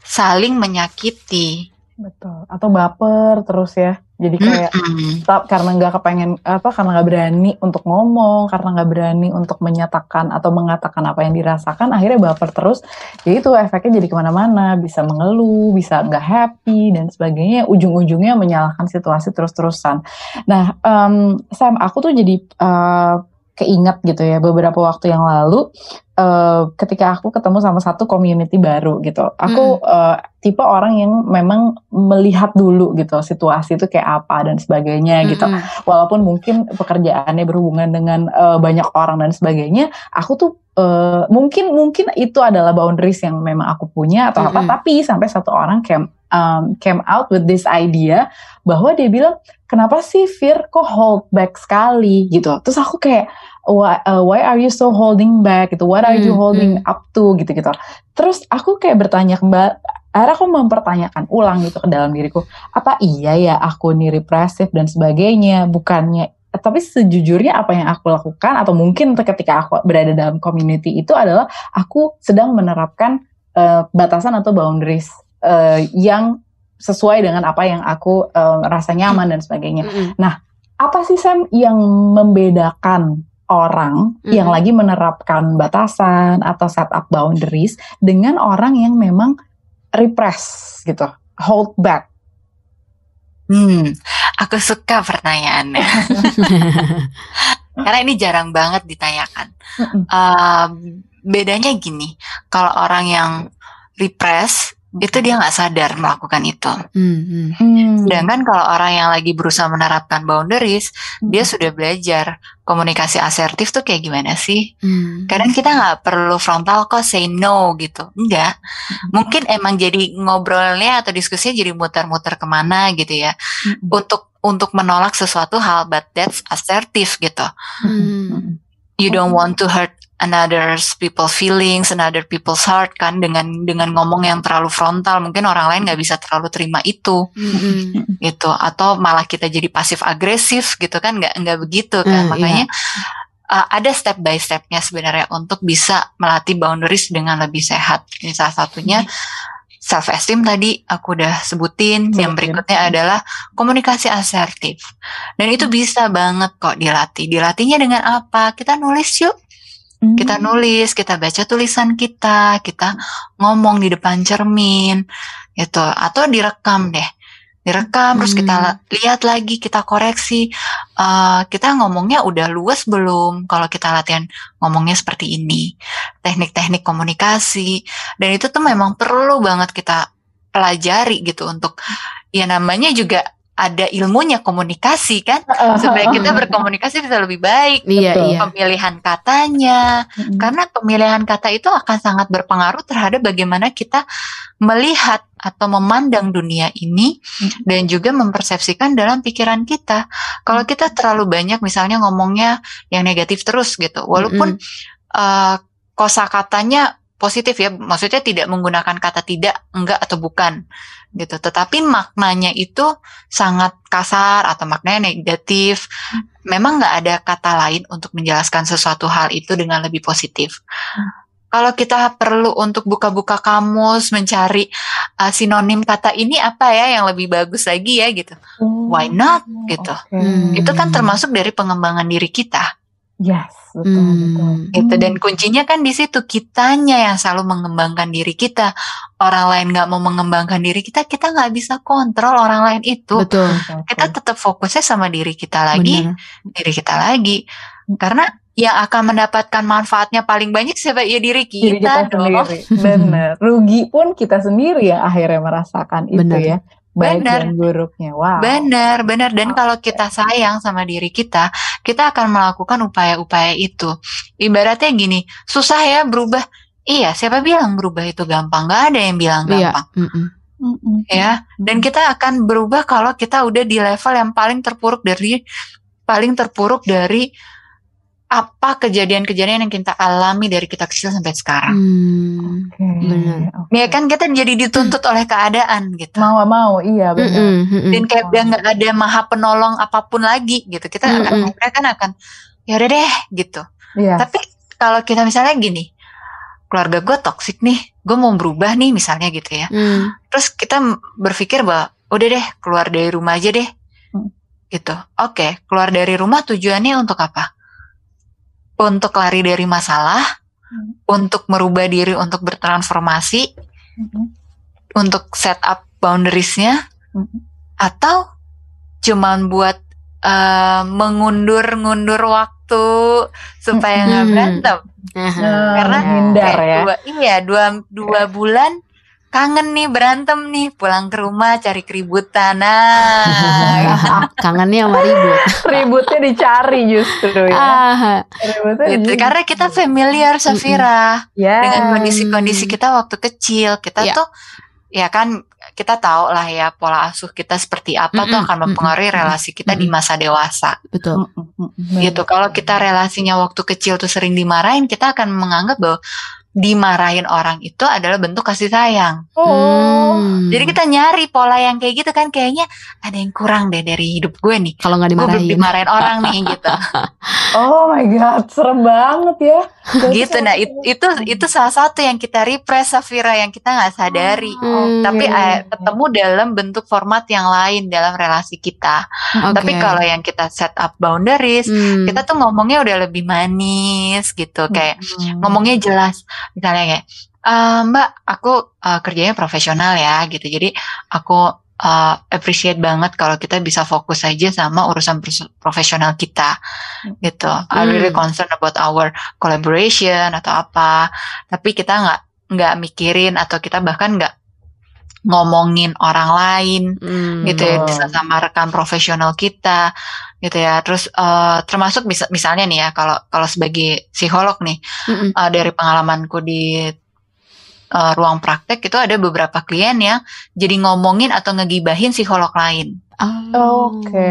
saling menyakiti. Betul. Atau baper terus ya. Jadi kayak mm-hmm. karena nggak kepengen apa karena nggak berani untuk ngomong, karena nggak berani untuk menyatakan atau mengatakan apa yang dirasakan, akhirnya baper terus. Jadi itu efeknya jadi ke mana-mana, bisa mengeluh, bisa nggak happy dan sebagainya. Ujung-ujungnya menyalahkan situasi terus-terusan. Nah, um, Sam, aku tuh jadi uh, keinget gitu ya beberapa waktu yang lalu uh, ketika aku ketemu sama satu community baru gitu aku mm. uh, tipe orang yang memang melihat dulu gitu situasi itu kayak apa dan sebagainya mm. gitu walaupun mungkin pekerjaannya berhubungan dengan uh, banyak orang dan sebagainya aku tuh uh, mungkin mungkin itu adalah boundaries yang memang aku punya atau mm. apa tapi sampai satu orang came um, came out with this idea bahwa dia bilang kenapa sih Fir kok hold back sekali? Gitu. Terus aku kayak why, uh, why are you so holding back? Gitu what are you hmm, holding hmm. up to? Gitu gitu. Terus aku kayak bertanya kembali akhirnya aku mempertanyakan ulang gitu ke dalam diriku apa iya ya aku ini represif dan sebagainya? Bukannya tapi sejujurnya apa yang aku lakukan atau mungkin ketika aku berada dalam community itu adalah aku sedang menerapkan uh, batasan atau boundaries uh, yang sesuai dengan apa yang aku uh, rasa nyaman dan sebagainya. Mm -hmm. Nah, apa sih Sam yang membedakan orang mm-hmm. yang lagi menerapkan batasan atau set up boundaries dengan orang yang memang repress gitu, hold back. Hmm, aku suka pertanyaannya. Karena ini jarang banget ditanyakan. Uh, bedanya gini, kalau orang yang repress itu dia nggak sadar melakukan itu. Hmm, hmm. Sedangkan kalau orang yang lagi berusaha menerapkan boundaries, hmm. dia sudah belajar komunikasi asertif tuh kayak gimana sih? Hmm. Kadang kita nggak perlu frontal kok say no gitu, enggak. Hmm. Mungkin emang jadi ngobrolnya atau diskusinya jadi muter-muter ke mana gitu ya, hmm. untuk untuk menolak sesuatu hal, but that's assertif gitu. Hmm. You don't want to hurt another people feelings, another people's heart kan dengan dengan ngomong yang terlalu frontal mungkin orang lain nggak bisa terlalu terima itu. Mm-hmm. gitu. Atau malah kita jadi pasif agresif gitu kan nggak nggak begitu kan. Mm, makanya yeah. uh, ada step by stepnya sebenarnya untuk bisa melatih boundaries dengan lebih sehat. Ini salah satunya self esteem tadi aku udah sebutin. Yang berikutnya adalah komunikasi asertif. Dan itu bisa banget kok dilatih. Dilatihnya dengan apa? Kita nulis yuk kita hmm. nulis, kita baca tulisan kita, kita ngomong di depan cermin, gitu, atau direkam deh, direkam, hmm. terus kita hmm. lihat lagi, kita koreksi, uh, kita ngomongnya udah luas belum? Kalau kita latihan ngomongnya seperti ini, teknik-teknik komunikasi, dan itu tuh memang perlu banget kita pelajari gitu untuk ya namanya juga ada ilmunya komunikasi kan supaya kita berkomunikasi bisa lebih baik iya, iya. pemilihan katanya hmm. karena pemilihan kata itu akan sangat berpengaruh terhadap bagaimana kita melihat atau memandang dunia ini hmm. dan juga mempersepsikan dalam pikiran kita kalau kita terlalu banyak misalnya ngomongnya yang negatif terus gitu walaupun hmm. uh, kosakatanya positif ya maksudnya tidak menggunakan kata tidak enggak atau bukan gitu. Tetapi maknanya itu sangat kasar atau maknanya negatif. Memang nggak ada kata lain untuk menjelaskan sesuatu hal itu dengan lebih positif. kalau kita perlu untuk buka-buka kamus mencari uh, sinonim kata ini apa ya yang lebih bagus lagi ya gitu. Why not gitu. Okay. Hmm. Itu kan termasuk dari pengembangan diri kita. Yes, betul Hmm. betul. Gitu dan Hmm. kuncinya kan di situ kitanya yang selalu mengembangkan diri kita. Orang lain nggak mau mengembangkan diri kita, kita nggak bisa kontrol orang lain itu. Betul. Betul, Kita tetap fokusnya sama diri kita lagi, Benar. diri kita lagi. Karena yang akan mendapatkan manfaatnya paling banyak siapa ya diri diri kita, kita dong. sendiri. Benar. Rugi pun kita sendiri yang akhirnya merasakan itu Benar. ya. Baik Benar. dan buruknya. Wow. Benar, benar. Dan Oke. kalau kita sayang sama diri kita, kita akan melakukan upaya-upaya itu. Ibaratnya gini, susah ya berubah. Iya, siapa bilang berubah itu gampang? Gak ada yang bilang Iya. gampang. Mm-mm. Mm-mm. Ya, dan kita akan berubah kalau kita udah di level yang paling terpuruk dari paling terpuruk dari apa kejadian-kejadian yang kita alami dari kita kecil sampai sekarang. Hmm. Oke. Benar. oke. Ya kan kita jadi dituntut oleh keadaan gitu. Mau mau, iya benar. Mm-mm. dan kayak udah nggak ada maha penolong apa pun lagi gitu kita akan Mm-mm. akhirnya kan akan ya udah deh gitu Iya. tapi kalau kita misalnya gini keluarga gue toksik nih gue mau berubah nih misalnya gitu ya Hmm. terus kita berpikir bahwa udah deh keluar dari rumah aja deh Hmm. gitu oke keluar dari rumah tujuannya untuk apa untuk lari dari masalah Hmm. untuk merubah diri untuk bertransformasi Mm-mm. untuk set up boundariesnya Mhm. atau cuman buat eh, mengundur-ngundur waktu supaya nggak Mhm. berantem Aha. Karena hindar Kayak ya. dua, iya dua dua bulan kangen nih berantem nih pulang ke rumah cari keributan nah Kangennya sama ribut. Ributnya dicari justru ya. Ah, Ributnya gitu. karena kita familiar Safira Yes. dengan kondisi-kondisi kita waktu kecil kita Iya. tuh ya kan kita tahu lah ya pola asuh kita seperti apa tuh Mm-mm, akan mempengaruhi mm-mm, relasi kita di mm-mm. masa dewasa betul. Mm, mm, mm, gitu. Kalau kita relasinya waktu kecil tuh sering dimarahin, kita akan menganggap bahwa dimarahin orang itu adalah bentuk kasih sayang. Oh. Hmm. Jadi kita nyari pola yang kayak gitu kan kayaknya ada yang kurang deh dari hidup gue nih. kalau nggak Gue belum dimarahin. dimarahin orang nih gitu. Oh my god, serem banget ya. gitu. Nah, it- itu itu salah satu yang kita repress Safira yang kita nggak sadari. Hmm. Tapi eh, ketemu dalam bentuk format yang lain dalam relasi kita. Oke. Tapi kalau yang kita set up boundaries, Hmm. kita tuh ngomongnya udah lebih manis gitu kayak Hmm. ngomongnya jelas misalnya kayak "Eh, mbak aku eh, kerjanya profesional ya gitu jadi aku eh, appreciate banget kalau kita bisa fokus aja sama urusan profesional kita gitu I really Hmm. concerned about our collaboration atau apa tapi kita nggak nggak mikirin atau kita bahkan nggak ngomongin orang lain Hmm. gitu ya bisa sama rekan profesional kita gitu ya terus eh, termasuk bisa misalnya nih ya kalau kalau sebagai psikolog nih Mm-mm. uh, dari pengalamanku di uh, ruang praktek itu ada beberapa klien yang jadi ngomongin atau ngegibahin psikolog lain. Oh. Oke.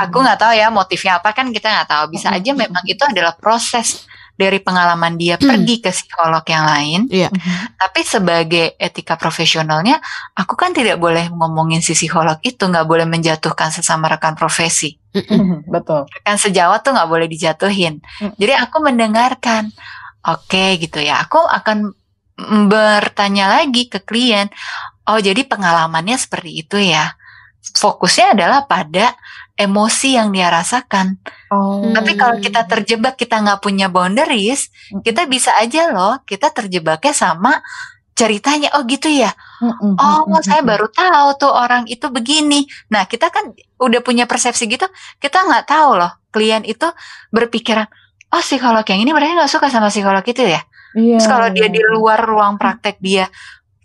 Aku nggak tahu ya motifnya apa kan kita nggak tahu. Bisa aja memang itu adalah proses dari pengalaman dia pergi ke psikolog yang lain. Iya. Tapi sebagai etika profesionalnya, aku kan tidak boleh ngomongin si psikolog itu, nggak boleh menjatuhkan sesama rekan profesi. Mm-mm. Betul. rekan sejawat tuh nggak boleh dijatuhin. Jadi aku mendengarkan, oke gitu ya. Aku akan bertanya lagi ke klien, oh jadi pengalamannya seperti itu ya. Fokusnya adalah pada emosi yang dia rasakan. Oh. Tapi kalau kita terjebak, kita nggak punya boundaries, kita bisa aja loh, kita terjebaknya sama ceritanya. Oh gitu ya. Mm, mm, Oh, saya baru tahu tuh orang itu begini. Nah, kita kan udah punya persepsi gitu, kita nggak tahu loh klien itu berpikiran, oh psikolog yang ini berarti nggak suka sama psikolog itu ya. Iya, Terus kalau dia di luar ruang praktek dia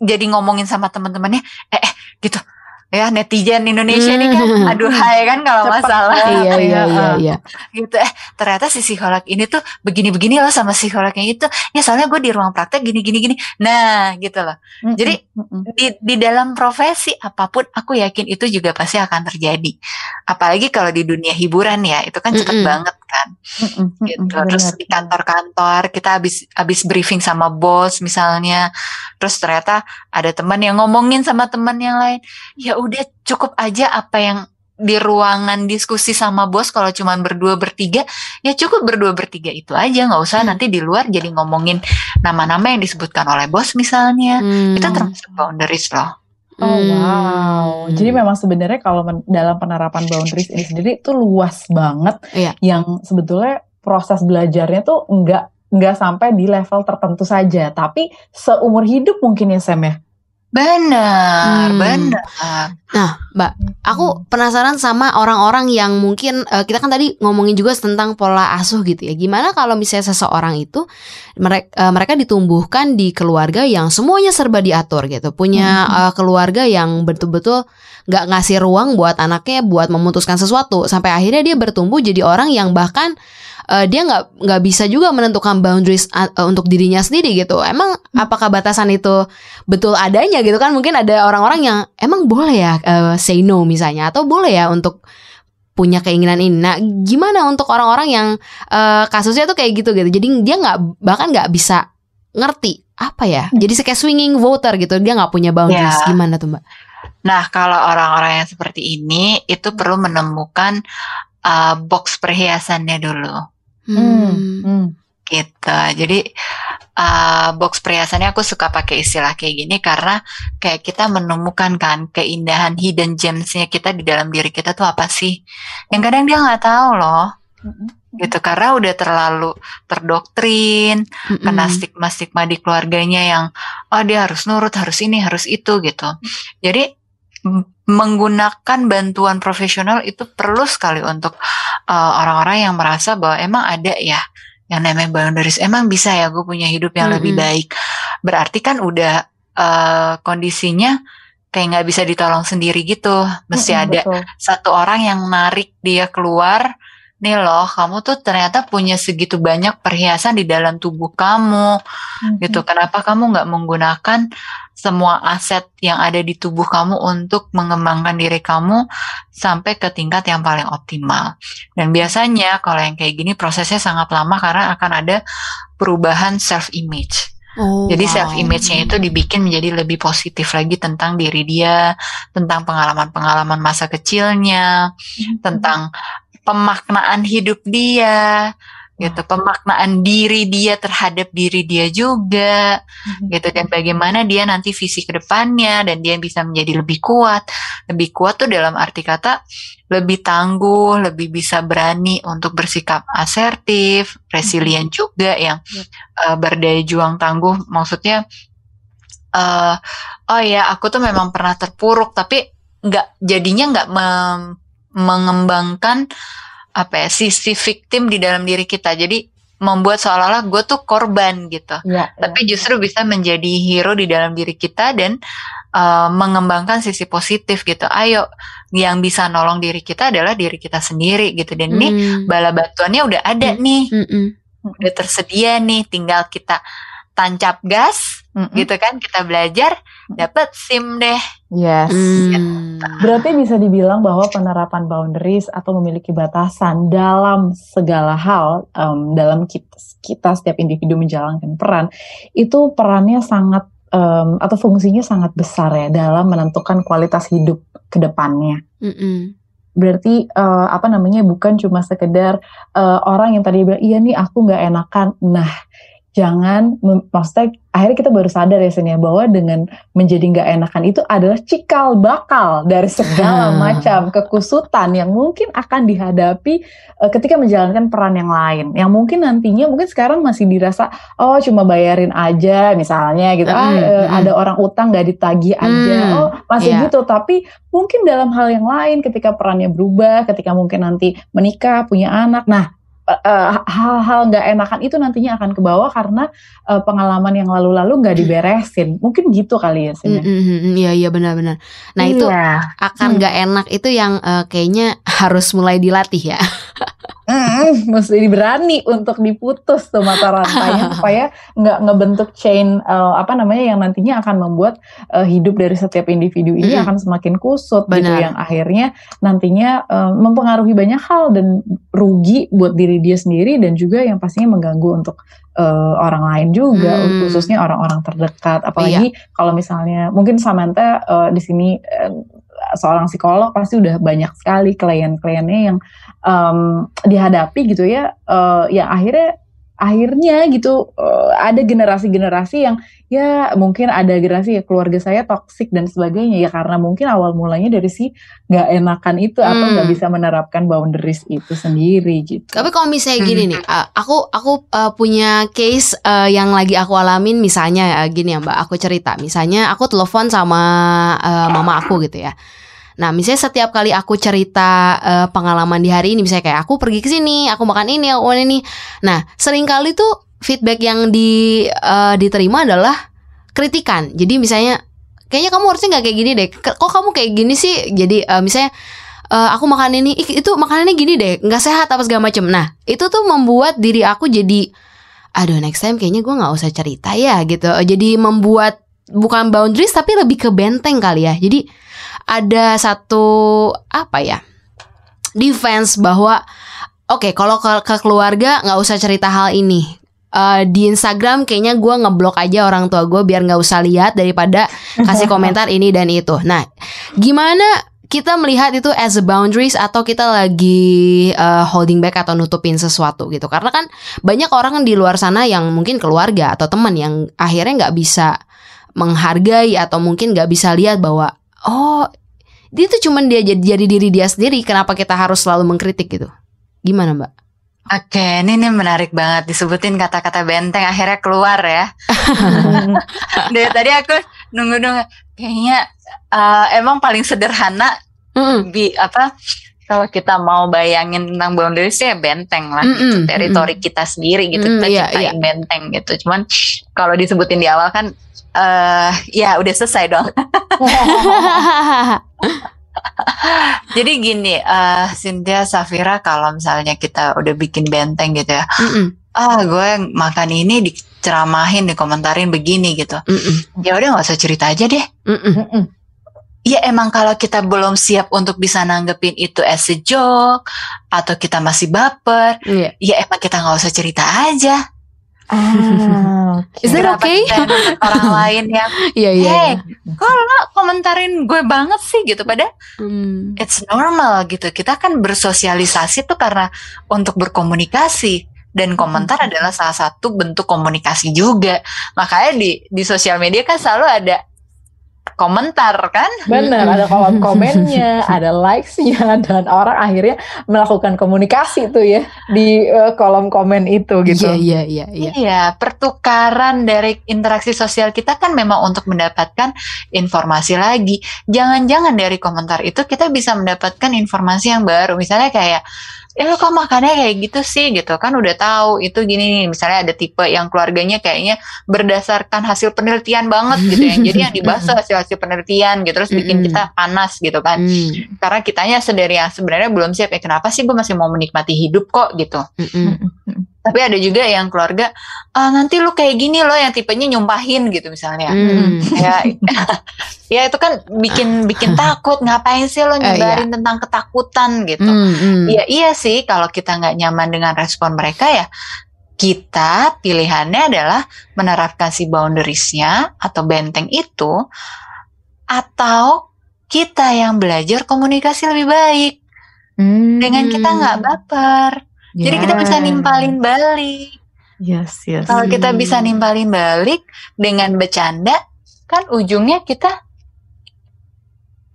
jadi ngomongin sama teman-temannya, eh, eh gitu. Ya netizen Indonesia ini kan, Hmm. aduh hai kan kalau Cepet masalah. Iya iya ya, iya iya. gitu. Eh ternyata si psikolog ini tuh begini-begini loh sama psikolog yang itu. Ya soalnya gue di ruang praktek gini-gini gini. Nah gitu loh. Mm, Jadi, mm, mm, di di dalam profesi apa pun aku yakin itu juga pasti akan terjadi apalagi kalau di dunia hiburan ya itu kan cepet Mm-mm. banget kan mm, mm, mm, gitu mm, terus di kantor-kantor kita habis habis briefing sama bos misalnya terus ternyata ada teman yang ngomongin sama teman yang lain ya udah cukup aja apa yang di ruangan diskusi sama bos kalau cuma berdua bertiga ya cukup berdua bertiga itu aja nggak usah hmm. nanti di luar jadi ngomongin nama-nama yang disebutkan oleh bos misalnya hmm. itu termasuk boundaries loh. Oh wow, hmm. jadi memang sebenarnya kalau dalam penerapan boundaries ini sendiri itu luas banget, iya. yang sebetulnya proses belajarnya tuh nggak nggak sampai di level tertentu saja, tapi seumur hidup mungkin ya Sam ya. Benar, hmm. benar. Nah, Mbak, aku hmm. penasaran sama orang-orang yang mungkin uh, kita kan tadi ngomongin juga tentang pola asuh gitu ya. Gimana kalau misalnya seseorang itu mereka uh, mereka ditumbuhkan di keluarga yang semuanya serba diatur gitu, punya hmm. uh, keluarga yang betul-betul nggak ngasih ruang buat anaknya buat memutuskan sesuatu sampai akhirnya dia bertumbuh jadi orang yang bahkan uh, dia nggak nggak bisa juga menentukan boundaries uh, untuk dirinya sendiri gitu. Emang hmm. apakah batasan itu betul adanya gitu kan? Mungkin ada orang-orang yang emang boleh ya uh, say no misalnya atau boleh ya untuk punya keinginan ini. Nah, gimana untuk orang-orang yang uh, kasusnya tuh kayak gitu gitu. Jadi dia nggak bahkan nggak bisa ngerti apa ya. Hmm. Jadi kayak swinging voter gitu. Dia nggak punya boundaries. Yeah. Gimana tuh mbak? Nah, kalau orang-orang yang seperti ini itu perlu menemukan uh, box perhiasannya dulu. Hmm. hmm. Gitu. Jadi uh, box perhiasannya aku suka pakai istilah kayak gini karena kayak kita menemukan kan keindahan hidden gemsnya kita di dalam diri kita tuh apa sih? Yang kadang dia nggak tahu loh. gitu karena udah terlalu terdoktrin mm-hmm. kena stigma-stigma di keluarganya yang oh dia harus nurut harus ini harus itu gitu jadi menggunakan bantuan profesional itu perlu sekali untuk uh, orang-orang yang merasa bahwa emang ada ya yang namanya boundaries emang bisa ya gue punya hidup yang mm -hmm. lebih baik berarti kan udah uh, kondisinya kayak nggak bisa ditolong sendiri gitu mesti mm -hmm, ada betul. satu orang yang narik dia keluar nih loh kamu tuh ternyata punya segitu banyak perhiasan di dalam tubuh kamu mm-hmm. gitu kenapa kamu nggak menggunakan semua aset yang ada di tubuh kamu untuk mengembangkan diri kamu sampai ke tingkat yang paling optimal dan biasanya kalau yang kayak gini prosesnya sangat lama karena akan ada perubahan self image Oh, Jadi wow. self image-nya itu dibikin menjadi lebih positif lagi tentang diri dia, tentang pengalaman-pengalaman masa kecilnya, mm-hmm. tentang pemaknaan hidup dia gitu pemaknaan diri dia terhadap diri dia juga hmm. gitu dan bagaimana dia nanti visi ke depannya dan dia bisa menjadi lebih kuat lebih kuat tuh dalam arti kata lebih tangguh lebih bisa berani untuk bersikap asertif resilient hmm. juga yang uh, berdaya juang tangguh maksudnya uh, oh ya aku tuh memang pernah terpuruk tapi nggak jadinya nggak mengembangkan apa ya sisi victim di dalam diri kita jadi membuat seolah-olah gue tuh korban gitu ya, tapi ya. justru bisa menjadi hero di dalam diri kita dan uh, mengembangkan sisi positif gitu ayo yang bisa nolong diri kita adalah diri kita sendiri gitu dan hmm. nih bala bantuannya udah ada hmm. nih hmm. udah tersedia nih tinggal kita tancap gas mm-hmm. gitu kan kita belajar dapat SIM deh. Yes. Mm. Berarti bisa dibilang bahwa penerapan boundaries atau memiliki batasan dalam segala hal um, dalam kita, kita setiap individu menjalankan peran itu perannya sangat um, atau fungsinya sangat besar ya dalam menentukan kualitas hidup ke depannya. Mm-mm berarti uh, apa namanya bukan cuma sekedar uh, orang yang tadi bilang iya nih aku nggak enakan nah jangan maksudnya akhirnya kita baru sadar ya Sen ya bahwa dengan menjadi nggak enakan itu adalah cikal bakal dari segala hmm. macam kekusutan yang mungkin akan dihadapi uh, ketika menjalankan peran yang lain yang mungkin nantinya mungkin sekarang masih dirasa oh cuma bayarin aja misalnya gitu hmm. ah uh, ada orang utang nggak ditagih aja hmm. oh masih yeah. gitu tapi mungkin dalam hal yang lain ketika perannya berubah ketika mungkin nanti menikah punya anak nah Eh, hal-hal nggak enakan itu nantinya akan ke bawah karena uh, pengalaman yang lalu-lalu nggak diberesin. Mungkin gitu kali ya sih. Mm -hmm, iya iya benar-benar. Nah iya. itu akan nggak hmm. enak itu yang uh, kayaknya harus mulai dilatih ya. mm, mesti berani untuk diputus tuh mata rantainya supaya nggak ngebentuk chain uh, apa namanya yang nantinya akan membuat uh, hidup dari setiap individu ini mm. akan semakin kusut gitu, Benar. gitu yang akhirnya nantinya uh, mempengaruhi banyak hal dan rugi buat diri dia sendiri dan juga yang pastinya mengganggu untuk uh, orang lain juga mm. khususnya orang-orang terdekat apalagi iya. kalau misalnya mungkin Samantha uh, di sini uh, seorang psikolog pasti udah banyak sekali klien-kliennya yang um, dihadapi gitu ya, uh, yang akhirnya akhirnya gitu uh, ada generasi-generasi yang ya mungkin ada generasi ya keluarga saya toksik dan sebagainya ya karena mungkin awal mulanya dari si nggak enakan itu hmm. atau nggak hmm. bisa menerapkan boundaries itu sendiri gitu. Tapi kalau misalnya gini hmm. nih, uh, aku aku uh, punya case uh, yang lagi aku alamin misalnya uh, gini ya Mbak, aku cerita misalnya aku telepon sama uh, mama aku gitu ya. Nah, misalnya setiap kali aku cerita uh, pengalaman di hari ini, misalnya kayak aku pergi ke sini, aku makan ini, aku makan ini. Nah, sering kali tuh feedback yang di uh, diterima adalah kritikan. Jadi misalnya, kayaknya kamu harusnya nggak kayak gini deh. Kok kamu kayak gini sih? Jadi uh, misalnya uh, aku makan ini, itu makanannya gini deh, nggak sehat apa segala macem. Nah, itu tuh membuat diri aku jadi, aduh next time kayaknya gue nggak usah cerita ya gitu. Jadi membuat bukan boundaries tapi lebih ke benteng kali ya. Jadi ada satu apa ya defense bahwa oke okay, kalau ke, ke keluarga nggak usah cerita hal ini uh, di Instagram kayaknya gue ngeblok aja orang tua gue biar nggak usah lihat daripada kasih komentar ini dan itu. Nah, gimana kita melihat itu as a boundaries atau kita lagi uh, holding back atau nutupin sesuatu gitu? Karena kan banyak orang di luar sana yang mungkin keluarga atau teman yang akhirnya nggak bisa menghargai atau mungkin nggak bisa lihat bahwa oh dia tuh cuman dia jadi, jadi diri dia sendiri kenapa kita harus selalu mengkritik gitu gimana mbak Oke, ini, ini menarik banget disebutin kata-kata benteng akhirnya keluar ya. Dari tadi aku nunggu-nunggu kayaknya uh, emang paling sederhana mm. bi apa kalau kita mau bayangin tentang boundaries ya benteng lah mm -mm, gitu, teritori mm -mm. kita sendiri gitu mm, kita iya, ciptain iya. benteng gitu. Cuman kalau disebutin di awal kan uh, ya udah selesai dong. Jadi gini, uh, Cynthia Safira kalau misalnya kita udah bikin benteng gitu ya, mm -mm. ah gue makan ini diceramahin, dikomentarin begini gitu, mm ya udah nggak usah cerita aja deh. Mm -mm. Ya emang kalau kita belum siap untuk bisa nanggepin itu as a joke atau kita masih baper, yeah. ya emang kita nggak usah cerita aja. Ah, okay. Is that okay? orang lain yang, yeah, yeah, hey, yeah. kok lo komentarin gue banget sih gitu, pada hmm. it's normal gitu. Kita kan bersosialisasi tuh karena untuk berkomunikasi dan komentar hmm. adalah salah satu bentuk komunikasi juga. Makanya di di sosial media kan selalu ada komentar kan? Benar, ada kolom komennya, ada likes-nya dan orang akhirnya melakukan komunikasi tuh ya di uh, kolom komen itu gitu. Iya, iya, iya, iya. Iya, pertukaran dari interaksi sosial kita kan memang untuk mendapatkan informasi lagi. Jangan-jangan dari komentar itu kita bisa mendapatkan informasi yang baru. Misalnya kayak ya lo kok makannya kayak gitu sih? Gitu. Kan udah tahu itu gini nih. Misalnya ada tipe yang keluarganya kayaknya berdasarkan hasil penelitian banget gitu ya. Jadi yang dibahas hasil hasil penelitian gitu terus bikin kita panas gitu kan. Mm. karena kitanya sendiri yang sebenarnya belum siap ya kenapa sih gue masih mau menikmati hidup kok? Gitu tapi ada juga yang keluarga ah, nanti lu kayak gini loh yang tipenya nyumpahin gitu misalnya hmm. ya ya itu kan bikin bikin takut ngapain sih lo eh, nyebarin uh, iya. tentang ketakutan gitu hmm, hmm. ya iya sih kalau kita nggak nyaman dengan respon mereka ya kita pilihannya adalah menerapkan si boundariesnya atau benteng itu atau kita yang belajar komunikasi lebih baik hmm. dengan kita nggak baper jadi kita bisa nimpalin balik. Yes, yes. Kalau kita bisa nimpalin balik dengan bercanda, kan ujungnya kita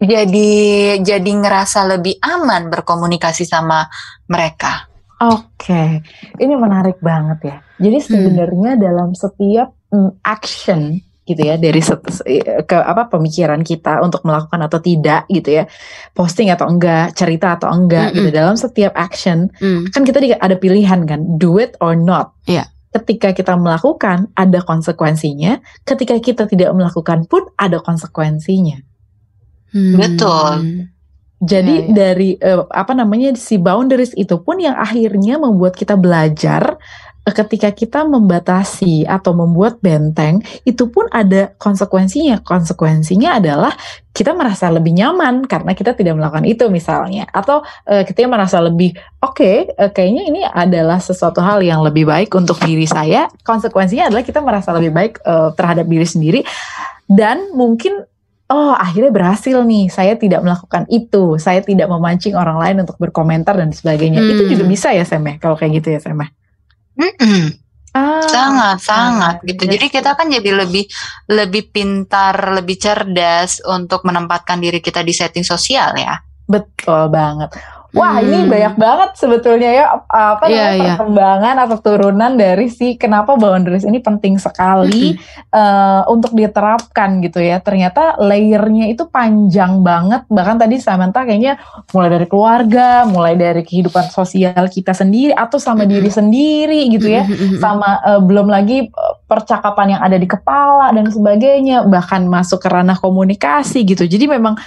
jadi jadi ngerasa lebih aman berkomunikasi sama mereka. Oke, okay. ini menarik banget ya. Jadi hmm. sebenarnya hmm. dalam setiap mm, action gitu ya dari ke apa pemikiran kita untuk melakukan atau tidak gitu ya posting atau enggak cerita atau enggak mm -hmm. gitu dalam setiap action mm. kan kita ada pilihan kan do it or not yeah. ketika kita melakukan ada konsekuensinya ketika kita tidak melakukan pun ada konsekuensinya hmm. betul jadi ya, ya. dari uh, apa namanya si boundaries itu pun yang akhirnya membuat kita belajar ketika kita membatasi atau membuat benteng itu pun ada konsekuensinya. Konsekuensinya adalah kita merasa lebih nyaman karena kita tidak melakukan itu misalnya atau uh, kita merasa lebih oke okay, uh, kayaknya ini adalah sesuatu hal yang lebih baik untuk diri saya. Konsekuensinya adalah kita merasa lebih baik uh, terhadap diri sendiri dan mungkin oh akhirnya berhasil nih saya tidak melakukan itu saya tidak memancing orang lain untuk berkomentar dan sebagainya hmm. itu juga bisa ya Sam ya kalau kayak gitu ya Sam ya Ah, sangat sangat gitu. Jadi kita kan jadi lebih lebih pintar, lebih cerdas untuk menempatkan diri kita di setting sosial ya. Betul banget. Wah hmm. ini banyak banget sebetulnya ya apa yeah, yeah. perkembangan atau turunan dari si kenapa boundaries ini penting sekali hmm. uh, untuk diterapkan gitu ya. Ternyata layernya itu panjang banget. Bahkan tadi Samantha kayaknya mulai dari keluarga, mulai dari kehidupan sosial kita sendiri atau sama hmm. diri sendiri gitu ya. Hmm. Sama uh, belum lagi eh, percakapan yang ada di kepala dan sebagainya. Bahkan masuk ke ranah komunikasi gitu. Jadi memang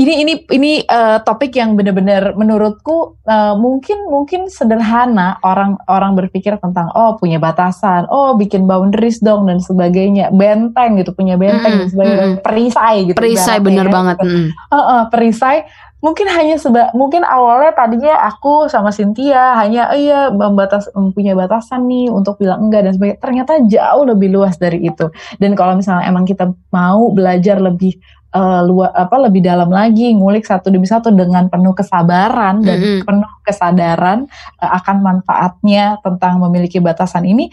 ini ini ini uh, topik yang benar-benar menurutku uh, mungkin mungkin sederhana orang orang berpikir tentang oh punya batasan oh bikin boundaries dong dan sebagainya benteng gitu punya benteng mm, dan sebagainya mm. perisai gitu perisai bener ya. banget mm. uh, uh, perisai mungkin hanya seba mungkin awalnya tadinya aku sama Cynthia hanya oh iya membatas mempunyai batasan nih untuk bilang enggak dan sebagainya ternyata jauh lebih luas dari itu dan kalau misalnya emang kita mau belajar lebih uh, luar apa lebih dalam lagi ngulik satu demi satu dengan penuh kesabaran dan mm -hmm. penuh kesadaran uh, akan manfaatnya tentang memiliki batasan ini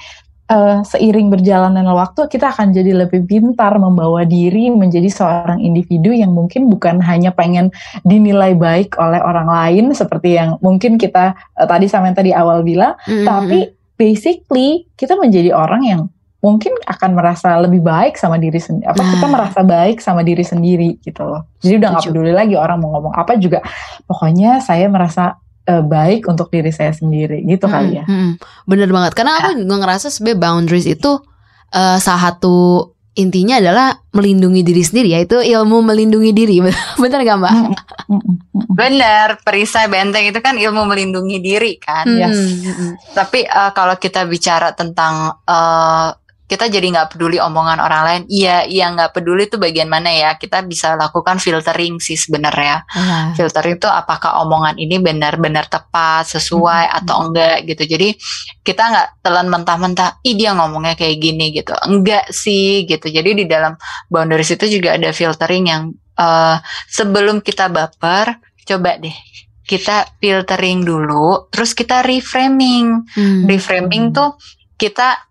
uh, seiring berjalannya waktu kita akan jadi lebih pintar membawa diri menjadi seorang individu yang mungkin bukan hanya pengen dinilai baik oleh orang lain seperti yang mungkin kita uh, tadi sama yang tadi awal bilang mm -hmm. tapi basically kita menjadi orang yang mungkin akan merasa lebih baik sama diri sendiri apa nah. kita merasa baik sama diri sendiri gitu loh. Jadi udah nggak peduli lagi orang mau ngomong apa juga. Pokoknya saya merasa uh, baik untuk diri saya sendiri gitu hmm, kali ya. hmm. bener banget. Karena aku juga ngerasa sebenarnya boundaries itu uh, salah satu intinya adalah melindungi diri sendiri yaitu ilmu melindungi diri. Bener gak mbak? Bener. Perisai benteng itu kan ilmu melindungi diri kan. Hmm. Yes. Tapi uh, kalau kita bicara tentang uh, kita jadi nggak peduli omongan orang lain. Iya, iya nggak peduli itu bagian mana ya? Kita bisa lakukan filtering sih sebenarnya. Uh. Filtering itu apakah omongan ini benar-benar tepat, sesuai hmm. atau enggak gitu. Jadi kita nggak telan mentah-mentah, ih dia ngomongnya kayak gini gitu. Enggak sih gitu. Jadi di dalam boundaries itu juga ada filtering yang uh, sebelum kita baper, coba deh kita filtering dulu, terus kita reframing. Hmm. Reframing tuh kita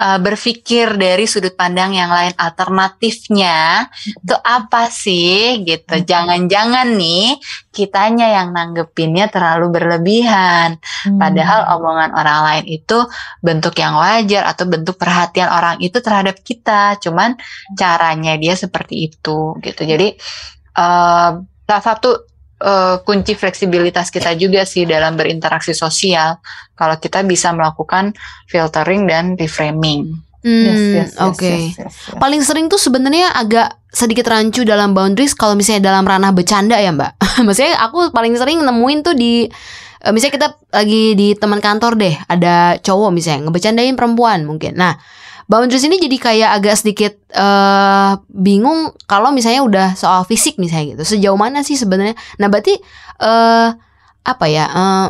uh, berpikir dari sudut pandang yang lain. Alternatifnya itu apa sih? Gitu. Hmm. jangan-jangan nih kitanya yang nanggepinnya terlalu berlebihan. Hmm. padahal omongan orang lain itu bentuk yang wajar atau bentuk perhatian orang itu terhadap kita. Cuman caranya dia seperti itu. Gitu. Jadi uh, salah satu uh, kunci fleksibilitas kita juga sih dalam berinteraksi sosial kalau kita bisa melakukan filtering dan reframing. Hmm, yes, yes, yes, Oke. Okay. Yes, yes, yes. Paling sering tuh sebenarnya agak sedikit rancu dalam boundaries kalau misalnya dalam ranah bercanda ya Mbak. Maksudnya aku paling sering nemuin tuh di eh, misalnya kita lagi di teman kantor deh, ada cowok misalnya ngebecandain perempuan mungkin. Nah, boundaries ini jadi kayak agak sedikit uh, bingung kalau misalnya udah soal fisik misalnya gitu. Sejauh mana sih sebenarnya? Nah, berarti uh, apa ya? Uh,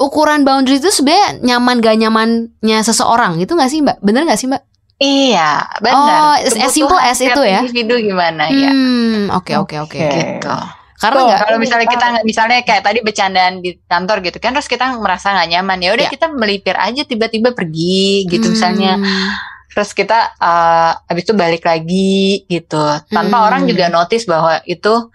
ukuran boundaries itu sebenarnya nyaman gak nyamannya seseorang gitu gak sih, Mbak? Bener gak sih, Mbak? Iya, benar. Oh, as simple as itu ya. Individu gimana ya? Hmm, oke oke oke gitu. Karena Tuh, kalau misalnya kita nggak misalnya kayak tadi bercandaan di kantor gitu kan terus kita merasa nggak nyaman ya udah ya. kita melipir aja tiba-tiba pergi gitu hmm. misalnya terus kita uh, habis itu balik lagi gitu tanpa hmm. orang juga notice bahwa itu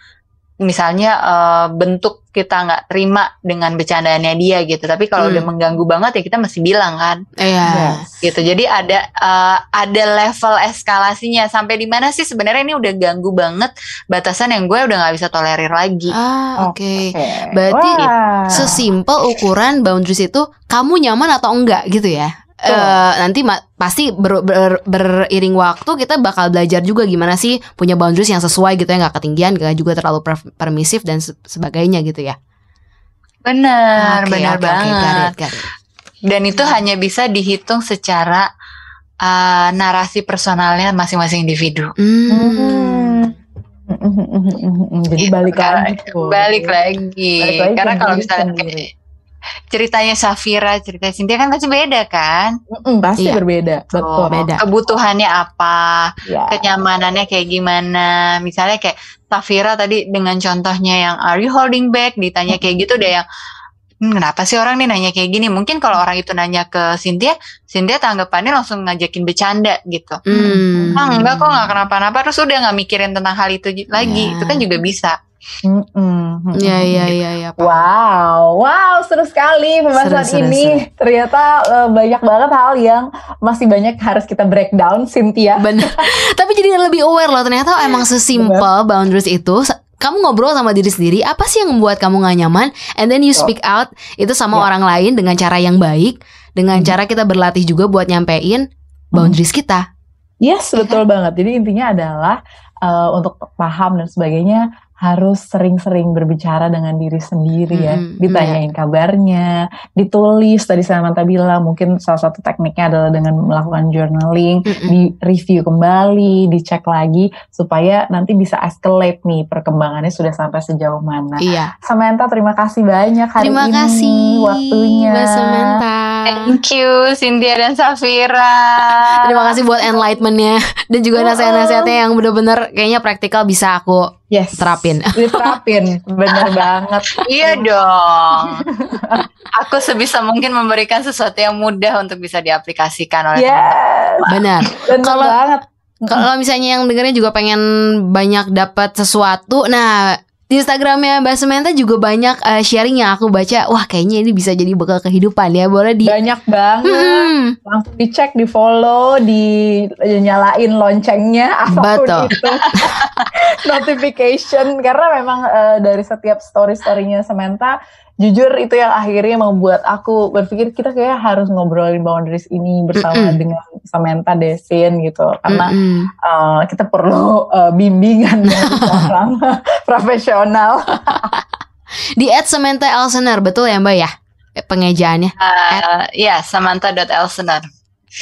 misalnya uh, bentuk kita nggak terima dengan bercandaannya dia gitu tapi kalau hmm. udah mengganggu banget ya kita mesti bilang kan iya yes. gitu jadi ada uh, ada level eskalasinya sampai di mana sih sebenarnya ini udah ganggu banget batasan yang gue udah nggak bisa tolerir lagi ah oke okay. okay. berarti wow. sesimpel ukuran boundaries itu kamu nyaman atau enggak gitu ya uh, nanti pasti ber, ber, beriring waktu kita bakal belajar juga gimana sih punya boundaries yang sesuai gitu ya nggak ketinggian gak juga terlalu permisif dan sebagainya gitu ya benar okay, benar okay, banget okay, got it, got it. dan itu hmm. hanya bisa dihitung secara uh, narasi personalnya masing-masing individu hmm. Hmm. Jadi balik lagi. Balik lagi. Balik lagi Karena kalau misalnya ceritanya Safira, cerita Cynthia kan pasti beda kan? Mm-mm, pasti Iya. berbeda, betul. beda. Kebutuhannya apa, Ya. kenyamanannya kayak gimana. Misalnya kayak Safira tadi dengan contohnya yang are you holding back ditanya kayak gitu deh yang "Hmm, kenapa sih orang nih nanya kayak gini? Mungkin kalau orang itu nanya ke Cynthia, Cynthia tanggapannya langsung ngajakin bercanda gitu. Hmm. Ah enggak kok nggak kenapa-napa terus udah nggak mikirin tentang hal itu lagi. Ya. Itu kan juga bisa. Iya iya iya iya. Pak. Wow, wow, seru sekali pembahasan Seru, seru, ini. Ternyata eh, banyak banget hal yang masih banyak harus kita breakdown, Cynthia. Bener. Tapi jadi lebih aware loh ternyata emang sesimpel boundaries itu. Kamu ngobrol sama diri sendiri, apa sih yang membuat kamu gak nyaman? And then you speak out itu sama Ya. orang lain dengan cara yang baik, dengan Hmm. cara kita berlatih juga buat nyampein boundaries kita. Yes, betul banget. Jadi intinya adalah eh, untuk paham dan sebagainya harus sering-sering berbicara dengan diri sendiri ya. Mm-mm, Ditanyain kabarnya, ditulis tadi Samantha bilang mungkin salah satu tekniknya adalah dengan melakukan journaling, Mm-mm. di review kembali, dicek lagi supaya nanti bisa escalate nih perkembangannya sudah sampai sejauh mana. Iya. Samantha terima kasih banyak hari Terima ini kasih waktunya. Mbak Samantha. Thank you Cynthia dan Safira. Terima kasih buat enlightenmentnya dan juga Oh. nasihat-nasihatnya yang bener-bener kayaknya praktikal bisa aku Yes. terapin. Diterapin, bener banget. Iya dong. Aku sebisa mungkin memberikan sesuatu yang mudah untuk bisa diaplikasikan oleh Yes, Benar. bener Kalau- banget. Kalau misalnya yang dengernya juga pengen banyak dapat sesuatu, nah di Instagramnya Mbak Samantha juga banyak eh, sharing yang aku baca. Wah kayaknya ini bisa jadi bekal kehidupan ya. Boleh di. Banyak banget. Hmm, Langsung dicek, di follow, dinyalain loncengnya apa pun Betul. itu. Notification karena memang eh, dari setiap story-storynya Samantha jujur itu yang akhirnya membuat aku berpikir kita kayak harus ngobrolin boundaries ini bersama dengan Samantha Desin gitu karena mm-mm. eh, kita perlu eh, bimbingan dari seorang profesional. Di at Samantha Elsener betul ya Mbak ya? Eh, Pengejaannya Uh, ya, Samantha.elsener.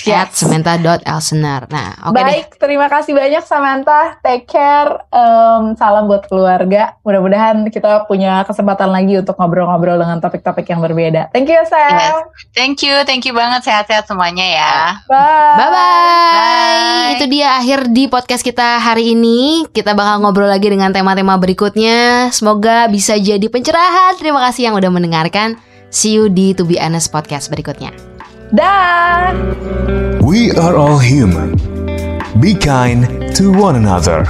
at Samantha.elsener. Nah, oke deh. Baik, terima kasih banyak Samantha. Take care. Em, salam buat keluarga. Mudah-mudahan kita punya kesempatan lagi untuk ngobrol-ngobrol dengan topik-topik yang berbeda. Thank you, Sam. Yes. Thank you, thank you banget sehat-sehat semuanya ya. Bye. Bye bye. Bye. Itu dia akhir di podcast kita hari ini. Kita bakal ngobrol lagi dengan tema-tema berikutnya. Semoga bisa jadi pencerahan. Terima kasih yang udah mendengarkan. See you di To Be Honest podcast berikutnya. We are all human. Be kind to one another.